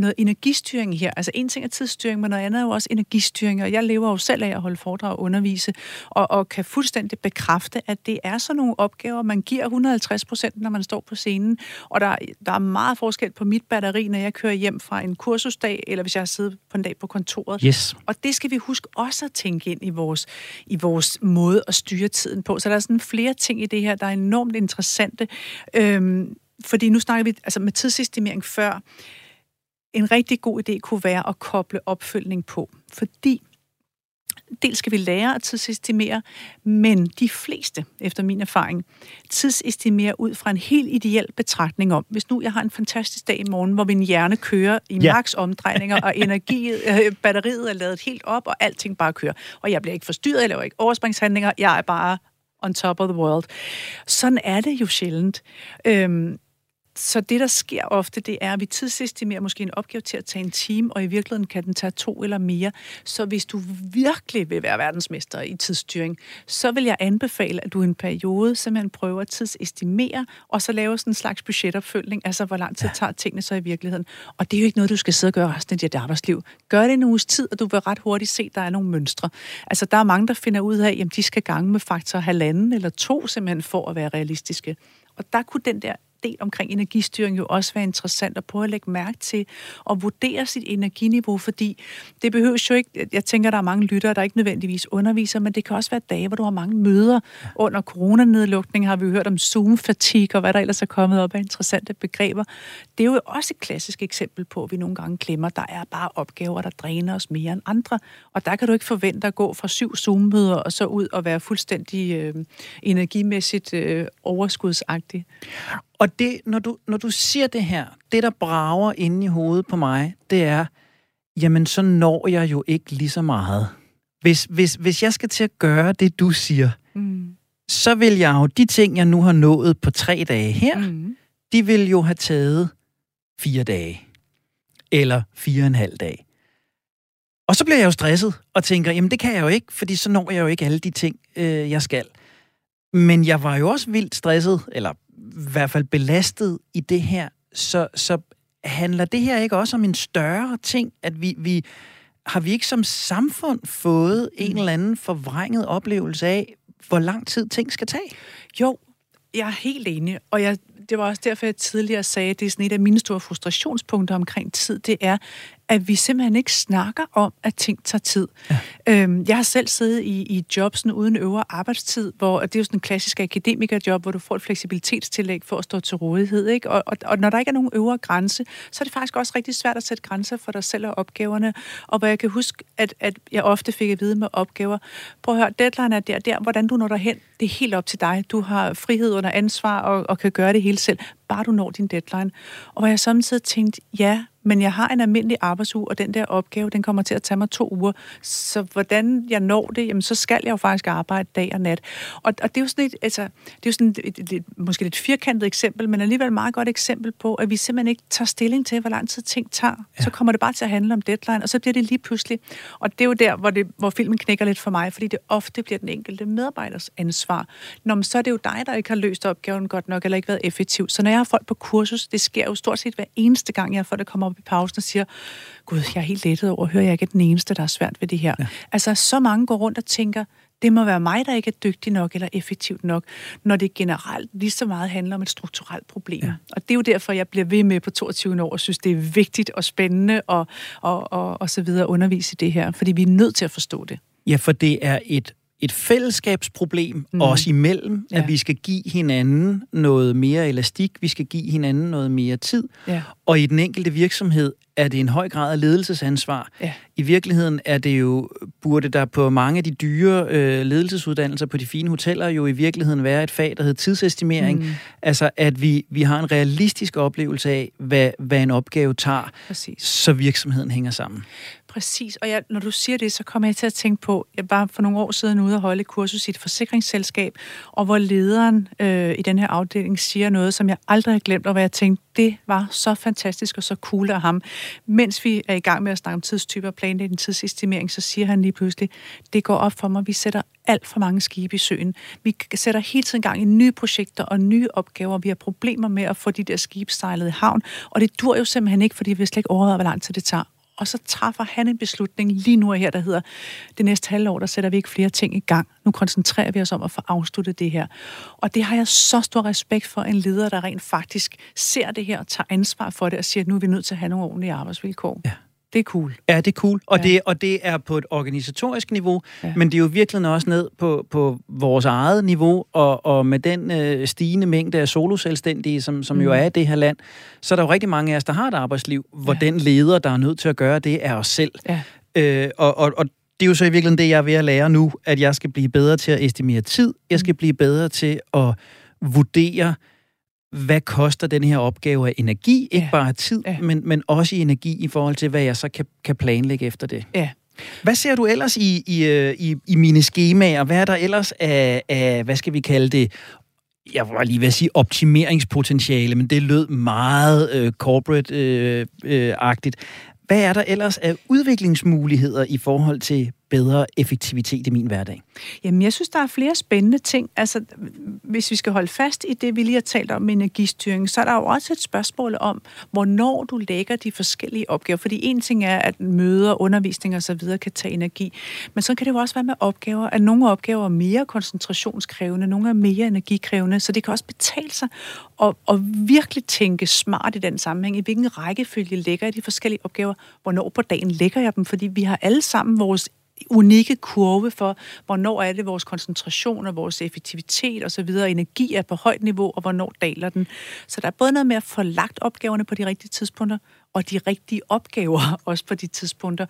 noget energistyring her. Altså en ting er tidsstyring, men noget andet er jo også energistyring, og jeg lever jo selv af at holde foredrag og undervise, og, og kan fuldstændig bekræfte, at det er sådan nogle opgaver, man giver 150 procent, når man står på scenen, og der, der er meget forskel på mit batteri, når jeg kører hjem fra en kursusdag, eller hvis jeg har siddet på en dag på kontoret. Yes. Og det skal vi huske også at tænke ind i vores, i vores måde at styre tiden på. Så der er sådan flere ting i det her, der er enormt interessante. Øhm, fordi nu snakker vi altså med tidsestimering før en rigtig god idé kunne være at koble opfølgning på. Fordi dels skal vi lære at tidsestimere, men de fleste, efter min erfaring, tidsestimerer ud fra en helt ideel betragtning om, hvis nu jeg har en fantastisk dag i morgen, hvor min hjerne kører i ja. maks omdrejninger, og energiet, øh, batteriet er lavet helt op, og alting bare kører, og jeg bliver ikke forstyrret, jeg laver ikke overspringshandlinger, jeg er bare on top of the world. Sådan er det jo sjældent. Øhm, så det, der sker ofte, det er, at vi tidsestimerer måske en opgave til at tage en time, og i virkeligheden kan den tage to eller mere. Så hvis du virkelig vil være verdensmester i tidsstyring, så vil jeg anbefale, at du i en periode simpelthen prøver at tidsestimere, og så lave sådan en slags budgetopfølgning, altså hvor lang tid tager tingene så i virkeligheden. Og det er jo ikke noget, du skal sidde og gøre resten af dit arbejdsliv. Gør det en uges tid, og du vil ret hurtigt se, at der er nogle mønstre. Altså, der er mange, der finder ud af, at de skal gange med faktor halvanden eller to, simpelthen for at være realistiske. Og der kunne den der del omkring energistyring jo også være interessant at prøve at lægge mærke til og vurdere sit energiniveau, fordi det behøves jo ikke, jeg tænker, der er mange lyttere, der ikke nødvendigvis underviser, men det kan også være dage, hvor du har mange møder. Under coronanedlukning har vi jo hørt om Zoom-fatig og hvad der ellers er kommet op af interessante begreber. Det er jo også et klassisk eksempel på, at vi nogle gange glemmer, der er bare opgaver, der dræner os mere end andre, og der kan du ikke forvente at gå fra syv Zoom-møder og så ud og være fuldstændig øh, energimæssigt øh, overskudsagtig. Og det, når du, når du siger det her, det der brager inde i hovedet på mig, det er, jamen så når jeg jo ikke lige så meget. Hvis, hvis, hvis jeg skal til at gøre det, du siger, mm. så vil jeg jo, de ting, jeg nu har nået på tre dage her, mm. de vil jo have taget fire dage. Eller fire og en halv dag. Og så bliver jeg jo stresset og tænker, jamen det kan jeg jo ikke, fordi så når jeg jo ikke alle de ting, øh, jeg skal. Men jeg var jo også vildt stresset, eller hvert fald belastet i det her, så, så handler det her ikke også om en større ting, at vi, vi har vi ikke som samfund fået en mm. eller anden forvrænget oplevelse af, hvor lang tid ting skal tage? Jo, jeg er helt enig, og jeg, det var også derfor, jeg tidligere sagde, at det er sådan et af mine store frustrationspunkter omkring tid, det er, at vi simpelthen ikke snakker om, at ting tager tid. Ja. Øhm, jeg har selv siddet i, i jobsen uden øvre arbejdstid, hvor det er jo sådan en klassisk akademikerjob, hvor du får et fleksibilitetstillæg for at stå til rådighed. Ikke? Og, og, og når der ikke er nogen øvre grænse, så er det faktisk også rigtig svært at sætte grænser for dig selv og opgaverne. Og hvor jeg kan huske, at, at jeg ofte fik at vide med opgaver, prøv at høre, deadline er der, der, hvordan du når derhen, det er helt op til dig. Du har frihed under ansvar og, og kan gøre det hele selv, bare du når din deadline. Og hvor jeg samtidig tænkte, ja, men jeg har en almindelig arbejdsuge, og den der opgave, den kommer til at tage mig to uger. Så hvordan jeg når det, jamen så skal jeg jo faktisk arbejde dag og nat. Og, og det er jo sådan et, altså, det er jo sådan et, et, et, måske et firkantet eksempel, men alligevel et meget godt eksempel på, at vi simpelthen ikke tager stilling til, hvor lang tid ting tager. Ja. Så kommer det bare til at handle om deadline, og så bliver det lige pludselig. Og det er jo der, hvor, det, hvor filmen knækker lidt for mig, fordi det ofte bliver den enkelte medarbejders ansvar. Nå, men så er det jo dig, der ikke har løst opgaven godt nok, eller ikke været effektiv. Så når jeg har folk på kursus, det sker jo stort set hver eneste gang, jeg har folk, der kommer op i pausen og siger, gud, jeg er helt lettet over at høre, at jeg ikke er den eneste, der er svært ved det her. Ja. Altså, så mange går rundt og tænker, det må være mig, der ikke er dygtig nok eller effektivt nok, når det generelt lige så meget handler om et strukturelt problem. Ja. Og det er jo derfor, jeg bliver ved med på 22 år og synes, det er vigtigt og spændende og, og, og, og så videre at undervise i det her, fordi vi er nødt til at forstå det. Ja, for det er et et fællesskabsproblem mm. os imellem, ja. at vi skal give hinanden noget mere elastik, vi skal give hinanden noget mere tid. Ja. Og i den enkelte virksomhed er det en høj grad af ledelsesansvar. Ja. I virkeligheden er det jo, burde der på mange af de dyre øh, ledelsesuddannelser på de fine hoteller jo i virkeligheden være et fag, der hedder tidsestimering. Mm. Altså at vi, vi har en realistisk oplevelse af, hvad, hvad en opgave tager, Præcis. så virksomheden hænger sammen. Præcis, og jeg, når du siger det, så kommer jeg til at tænke på, jeg var for nogle år siden ude og holde et kursus i et forsikringsselskab, og hvor lederen øh, i den her afdeling siger noget, som jeg aldrig har glemt, og hvor jeg tænkte, det var så fantastisk og så cool af ham. Mens vi er i gang med at snakke om tidstyper og planlægge tidsestimering, så siger han lige pludselig, det går op for mig, vi sætter alt for mange skibe i søen. Vi sætter hele tiden gang i nye projekter og nye opgaver. Vi har problemer med at få de der skibe sejlet i havn, og det dur jo simpelthen ikke, fordi vi slet ikke overvejer, hvor lang tid det tager og så træffer han en beslutning lige nu her, der hedder, det næste halvår, der sætter vi ikke flere ting i gang. Nu koncentrerer vi os om at få afsluttet det her. Og det har jeg så stor respekt for, en leder, der rent faktisk ser det her og tager ansvar for det og siger, at nu er vi nødt til at have nogle ordentlige arbejdsvilkår. Ja. Det er cool. Ja, det er cool. Og, ja. det, og det er på et organisatorisk niveau, ja. men det er jo virkelig også ned på, på vores eget niveau, og, og med den øh, stigende mængde af soloselvstændige, som, som mm. jo er i det her land, så er der jo rigtig mange af os, der har et arbejdsliv, hvor ja. den leder, der er nødt til at gøre det, er os selv. Ja. Øh, og, og, og det er jo så i virkeligheden det, jeg er ved at lære nu, at jeg skal blive bedre til at estimere tid, jeg skal mm. blive bedre til at vurdere, hvad koster den her opgave af energi, ikke ja. bare tid, ja. men, men også i energi i forhold til, hvad jeg så kan, kan planlægge efter det. Ja. Hvad ser du ellers i, i, øh, i, i mine skemaer? Hvad er der ellers af, af, hvad skal vi kalde det, jeg var lige ved at sige optimeringspotentiale, men det lød meget øh, corporate-agtigt. Øh, øh, hvad er der ellers af udviklingsmuligheder i forhold til bedre effektivitet i min hverdag? Jamen, jeg synes, der er flere spændende ting. Altså, hvis vi skal holde fast i det, vi lige har talt om med energistyring, så er der jo også et spørgsmål om, hvornår du lægger de forskellige opgaver. Fordi en ting er, at møder, undervisning og så videre kan tage energi. Men så kan det jo også være med opgaver, at nogle opgaver er mere koncentrationskrævende, nogle er mere energikrævende, så det kan også betale sig at, at virkelig tænke smart i den sammenhæng. I hvilken rækkefølge lægger jeg de forskellige opgaver? Hvornår på dagen lægger jeg dem? Fordi vi har alle sammen vores unikke kurve for, hvornår er det vores koncentration og vores effektivitet og så videre, energi er på højt niveau, og hvornår daler den. Så der er både noget med at få lagt opgaverne på de rigtige tidspunkter, og de rigtige opgaver også på de tidspunkter.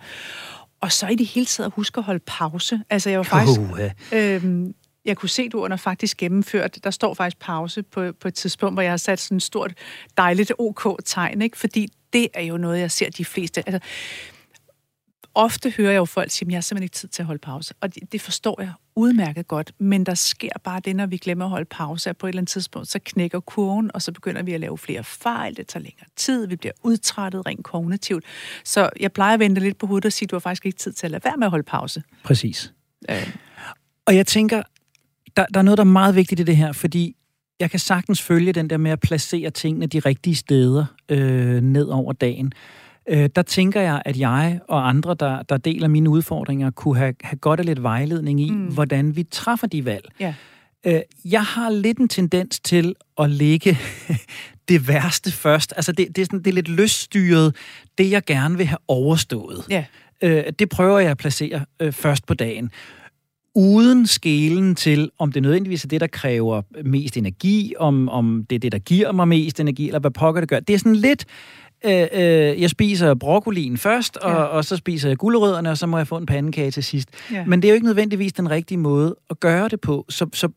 Og så i det hele taget at huske at holde pause. Altså jeg var faktisk... Uh, øhm, jeg kunne se, du under faktisk gennemført, der står faktisk pause på, på et tidspunkt, hvor jeg har sat sådan et stort, dejligt OK-tegn, ikke? fordi det er jo noget, jeg ser de fleste... Altså, ofte hører jeg jo folk sige, at jeg har simpelthen ikke tid til at holde pause. Og det, det forstår jeg udmærket godt, men der sker bare det, når vi glemmer at holde pause, at på et eller andet tidspunkt, så knækker kurven, og så begynder vi at lave flere fejl, det tager længere tid, vi bliver udtrættet rent kognitivt. Så jeg plejer at vente lidt på hovedet og sige, at du har faktisk ikke tid til at lade være med at holde pause. Præcis. Øh. Og jeg tænker, der, der er noget, der er meget vigtigt i det her, fordi jeg kan sagtens følge den der med at placere tingene de rigtige steder øh, ned over dagen øh, der tænker jeg, at jeg og andre, der, der deler mine udfordringer, kunne have, have godt af lidt vejledning i, mm. hvordan vi træffer de valg. Ja. Øh, jeg har lidt en tendens til at lægge det værste først. Altså, det, det, er, sådan, det er lidt løsstyret, det jeg gerne vil have overstået. Ja. Øh, det prøver jeg at placere øh, først på dagen uden skelen til, om det nødvendigvis er det, der kræver mest energi, om, om det er det, der giver mig mest energi, eller hvad pokker det gør. Det er sådan lidt, øh, øh, jeg spiser broccolien først, og, ja. og så spiser jeg gulerødderne, og så må jeg få en pandekage til sidst. Ja. Men det er jo ikke nødvendigvis den rigtige måde at gøre det på. Så, så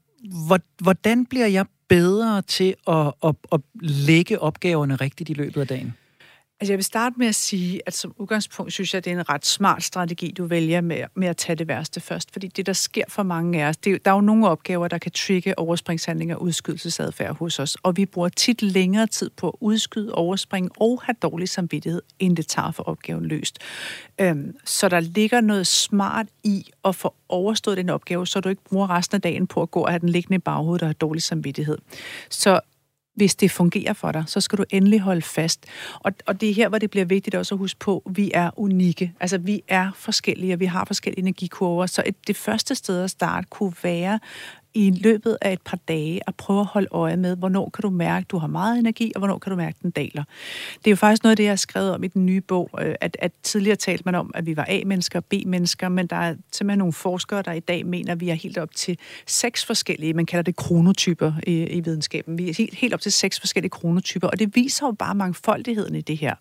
hvordan bliver jeg bedre til at, at, at lægge opgaverne rigtigt i løbet af dagen? Altså jeg vil starte med at sige, at som udgangspunkt synes jeg, at det er en ret smart strategi, du vælger med, med at tage det værste først. Fordi det, der sker for mange af os, det, der er jo nogle opgaver, der kan trigge overspringshandlinger og udskydelsesadfærd hos os. Og vi bruger tit længere tid på at udskyde, overspringe og have dårlig samvittighed, end det tager for opgaven løst. Øhm, så der ligger noget smart i at få overstået den opgave, så du ikke bruger resten af dagen på at gå og have den liggende i baghovedet og have dårlig samvittighed. Så hvis det fungerer for dig, så skal du endelig holde fast. Og, og det er her, hvor det bliver vigtigt også at huske på, at vi er unikke. Altså, vi er forskellige, og vi har forskellige energikurver. Så et, det første sted at starte kunne være i løbet af et par dage at prøve at holde øje med, hvornår kan du mærke, at du har meget energi, og hvornår kan du mærke, at den daler. Det er jo faktisk noget af det, jeg har skrevet om i den nye bog, øh, at, at tidligere talte man om, at vi var A-mennesker og B-mennesker, men der er simpelthen nogle forskere, der i dag mener, at vi er helt op til seks forskellige, man kalder det kronotyper i, i videnskaben. Vi er helt, helt op til seks forskellige kronotyper, og det viser jo bare mangfoldigheden i det her.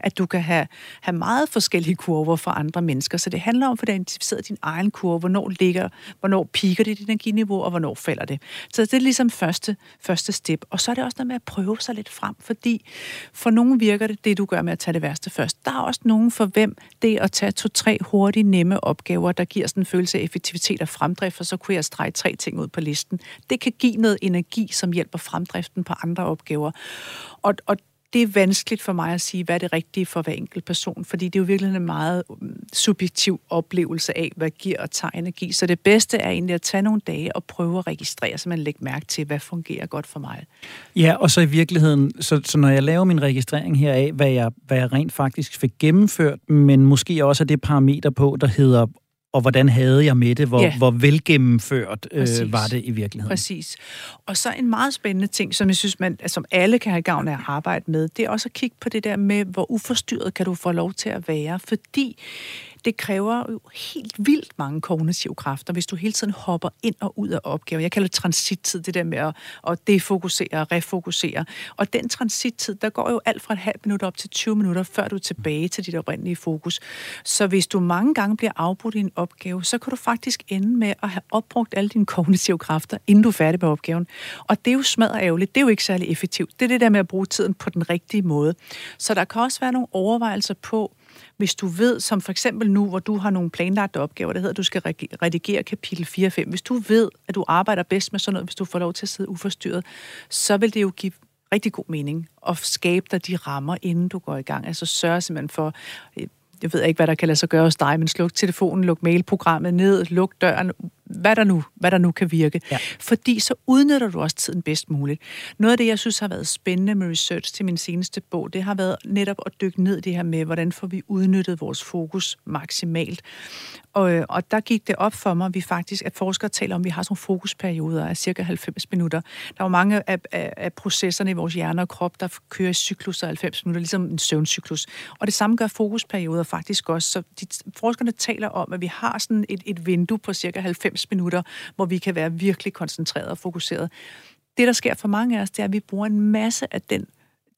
At du kan have, have meget forskellige kurver fra andre mennesker, så det handler om at få identificeret din egen kurve, hvornår ligger, hvornår piker dit energiniveau, og hvornår falder det. Så det er ligesom første, første step. Og så er det også noget med at prøve sig lidt frem, fordi for nogen virker det, det du gør med at tage det værste først. Der er også nogen for hvem det at tage to-tre hurtige, nemme opgaver, der giver sådan en følelse af effektivitet og fremdrift, og så kunne jeg strege tre ting ud på listen. Det kan give noget energi, som hjælper fremdriften på andre opgaver. Og, og det er vanskeligt for mig at sige, hvad er det rigtige for hver enkelt person, fordi det er jo virkelig en meget mm, subjektiv oplevelse af, hvad giver og tager energi. Så det bedste er egentlig at tage nogle dage og prøve at registrere, så man lægger mærke til, hvad fungerer godt for mig. Ja, og så i virkeligheden, så, så når jeg laver min registrering her af, hvad jeg, hvad jeg rent faktisk fik gennemført, men måske også er det parameter på, der hedder og hvordan havde jeg med det? Hvor, ja. hvor velgennemført øh, var det i virkeligheden? Præcis. Og så en meget spændende ting, som jeg synes, man, som alle kan have gavn af at arbejde med, det er også at kigge på det der med, hvor uforstyrret kan du få lov til at være. Fordi det kræver jo helt vildt mange kognitive kræfter, hvis du hele tiden hopper ind og ud af opgaver. Jeg kalder det transittid, det der med at, at defokusere og refokusere. Og den transittid, der går jo alt fra et halvt minut op til 20 minutter, før du er tilbage til dit oprindelige fokus. Så hvis du mange gange bliver afbrudt i en opgave, så kan du faktisk ende med at have opbrugt alle dine kognitive kræfter, inden du er færdig med opgaven. Og det er jo smadret ærgerligt. Det er jo ikke særlig effektivt. Det er det der med at bruge tiden på den rigtige måde. Så der kan også være nogle overvejelser på, hvis du ved, som for eksempel nu, hvor du har nogle planlagte opgaver, der hedder, at du skal redigere kapitel 4 og 5, hvis du ved, at du arbejder bedst med sådan noget, hvis du får lov til at sidde uforstyrret, så vil det jo give rigtig god mening at skabe dig de rammer, inden du går i gang. Altså sørge simpelthen for, øh, jeg ved ikke, hvad der kan lade sig gøre hos dig, men sluk telefonen, luk mailprogrammet ned, luk døren, hvad der nu, hvad der nu kan virke. Ja. Fordi så udnytter du også tiden bedst muligt. Noget af det, jeg synes har været spændende med research til min seneste bog, det har været netop at dykke ned i det her med, hvordan får vi udnyttet vores fokus maksimalt. Og, og der gik det op for mig, at vi faktisk, at forskere taler om, at vi har sådan nogle fokusperioder af cirka 90 minutter. Der er jo mange af, af, af processerne i vores hjerne og krop, der kører i cyklus af 90 minutter, ligesom en søvncyklus. Og det samme gør fokusperioder faktisk også. Så de, forskerne taler om, at vi har sådan et, et vindue på cirka 90 minutter, hvor vi kan være virkelig koncentreret og fokuseret. Det, der sker for mange af os, det er, at vi bruger en masse af den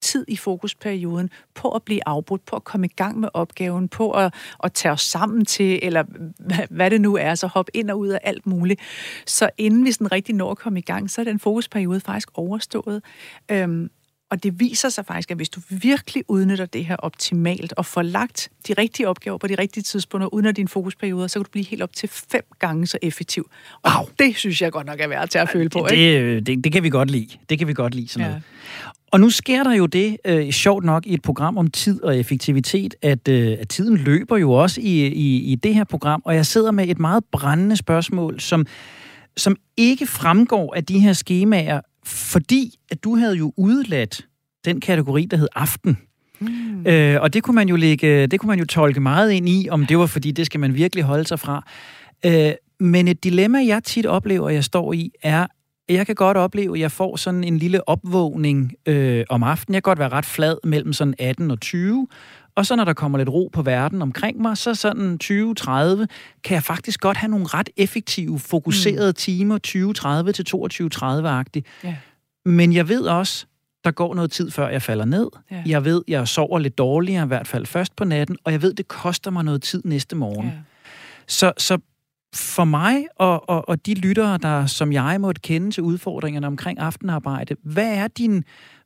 tid i fokusperioden på at blive afbrudt, på at komme i gang med opgaven, på at, at tage os sammen til, eller hvad, hvad det nu er, så hoppe ind og ud af alt muligt. Så inden vi sådan rigtig når at komme i gang, så er den fokusperiode faktisk overstået. Øhm, og det viser sig faktisk, at hvis du virkelig udnytter det her optimalt og får lagt de rigtige opgaver på de rigtige tidspunkter, uden din fokusperioder, så kan du blive helt op til fem gange så effektiv. Og wow. det synes jeg godt nok er værd til at føle på. Det, ikke? Det, det, det kan vi godt lide. Det kan vi godt lide sådan ja. noget. Og nu sker der jo det, øh, sjovt nok, i et program om tid og effektivitet, at, øh, at tiden løber jo også i, i, i det her program, og jeg sidder med et meget brændende spørgsmål, som, som ikke fremgår af de her skemaer, fordi at du havde jo udladt den kategori, der hed aften. Mm. Øh, og det kunne man jo lægge, det kunne man jo tolke meget ind i, om det var fordi, det skal man virkelig holde sig fra. Øh, men et dilemma, jeg tit oplever, jeg står i, er, jeg kan godt opleve, at jeg får sådan en lille opvågning øh, om aftenen. Jeg kan godt være ret flad mellem sådan 18 og 20, og så når der kommer lidt ro på verden omkring mig, så sådan 20-30, kan jeg faktisk godt have nogle ret effektive, fokuserede mm. timer, 20-30 til 22-30-agtigt. Ja. Men jeg ved også, der går noget tid, før jeg falder ned. Ja. Jeg ved, jeg sover lidt dårligere, i hvert fald først på natten, og jeg ved, det koster mig noget tid næste morgen. Ja. Så, så for mig og, og, og de lyttere, der som jeg måtte kende til udfordringerne omkring aftenarbejde, hvad er din,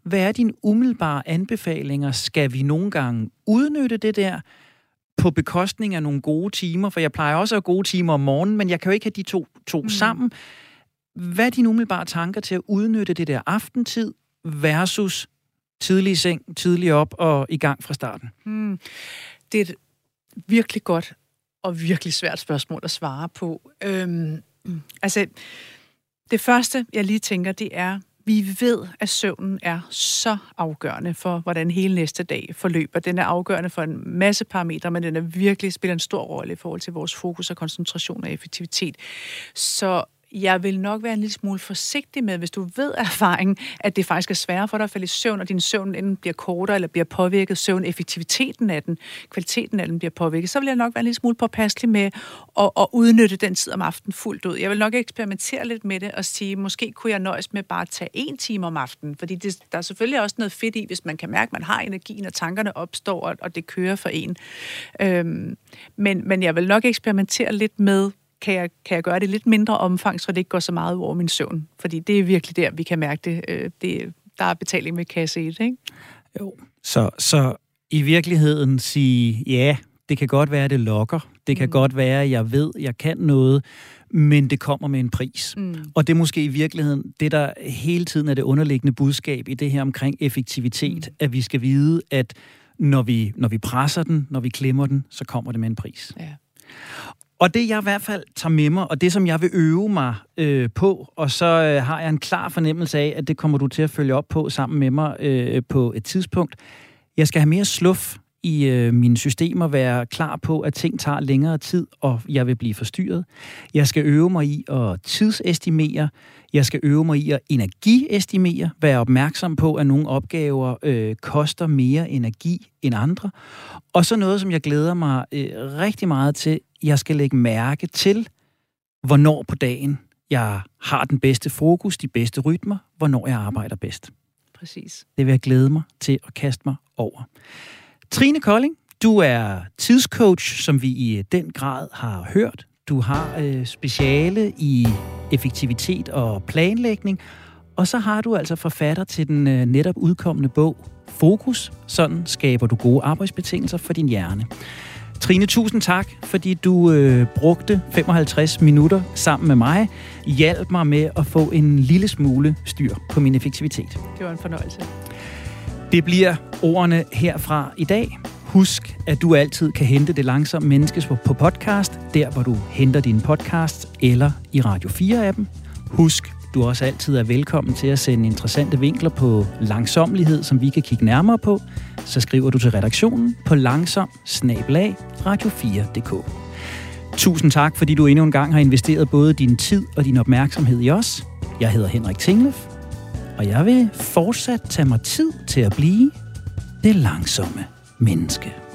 hvad er dine umiddelbare anbefalinger? Skal vi nogle gange udnytte det der på bekostning af nogle gode timer? For jeg plejer også at have gode timer om morgenen, men jeg kan jo ikke have de to, to mm. sammen. Hvad er dine umiddelbare tanker til at udnytte det der aftentid versus tidlig seng, tidlig op og i gang fra starten? Mm. Det er et virkelig godt og virkelig svært spørgsmål at svare på. Øhm, altså, det første, jeg lige tænker, det er, vi ved, at søvnen er så afgørende for, hvordan hele næste dag forløber. Den er afgørende for en masse parametre, men den er virkelig spiller en stor rolle i forhold til vores fokus og koncentration og effektivitet. Så jeg vil nok være en lille smule forsigtig med, hvis du ved af erfaring, at det faktisk er sværere for dig at falde i søvn, og din søvn enten bliver kortere eller bliver påvirket, søvn effektiviteten af den, kvaliteten af den bliver påvirket, så vil jeg nok være en lille smule påpasselig med at, at udnytte den tid om aftenen fuldt ud. Jeg vil nok eksperimentere lidt med det og sige, måske kunne jeg nøjes med bare at tage en time om aftenen, fordi det, der er selvfølgelig også noget fedt i, hvis man kan mærke, at man har energien, og tankerne opstår, og, og det kører for en. Øhm, men, men jeg vil nok eksperimentere lidt med kan jeg, kan jeg gøre det lidt mindre omfang, så det ikke går så meget over min søvn. Fordi det er virkelig der, vi kan mærke det. Øh, det der er betaling med kasse 1, ikke? Jo. Så, så i virkeligheden sige, ja, det kan godt være, at det lokker. Det kan mm. godt være, at jeg ved, at jeg kan noget, men det kommer med en pris. Mm. Og det er måske i virkeligheden det, der hele tiden er det underliggende budskab i det her omkring effektivitet, mm. at vi skal vide, at når vi, når vi presser den, når vi klemmer den, så kommer det med en pris. Ja. Og det jeg i hvert fald tager med mig, og det som jeg vil øve mig øh, på, og så øh, har jeg en klar fornemmelse af, at det kommer du til at følge op på sammen med mig øh, på et tidspunkt. Jeg skal have mere sluf i øh, mine systemer, være klar på, at ting tager længere tid, og jeg vil blive forstyrret. Jeg skal øve mig i at tidsestimere. Jeg skal øve mig i at energiestimere, være opmærksom på, at nogle opgaver øh, koster mere energi end andre. Og så noget, som jeg glæder mig øh, rigtig meget til, jeg skal lægge mærke til, hvornår på dagen jeg har den bedste fokus, de bedste rytmer, hvornår jeg arbejder bedst. Præcis. Det vil jeg glæde mig til at kaste mig over. Trine Kolding, du er tidscoach, som vi i den grad har hørt. Du har øh, speciale i effektivitet og planlægning, og så har du altså forfatter til den øh, netop udkommende bog Fokus. Sådan skaber du gode arbejdsbetingelser for din hjerne. Trine, tusind tak, fordi du øh, brugte 55 minutter sammen med mig, hjalp mig med at få en lille smule styr på min effektivitet. Det var en fornøjelse. Det bliver ordene herfra i dag. Husk, at du altid kan hente Det Langsomme Menneskes på podcast, der hvor du henter din podcast, eller i Radio 4-appen. Husk, du også altid er velkommen til at sende interessante vinkler på langsomlighed, som vi kan kigge nærmere på. Så skriver du til redaktionen på langsom radio4.dk. Tusind tak, fordi du endnu en gang har investeret både din tid og din opmærksomhed i os. Jeg hedder Henrik Tinglef, og jeg vil fortsat tage mig tid til at blive det langsomme menneske.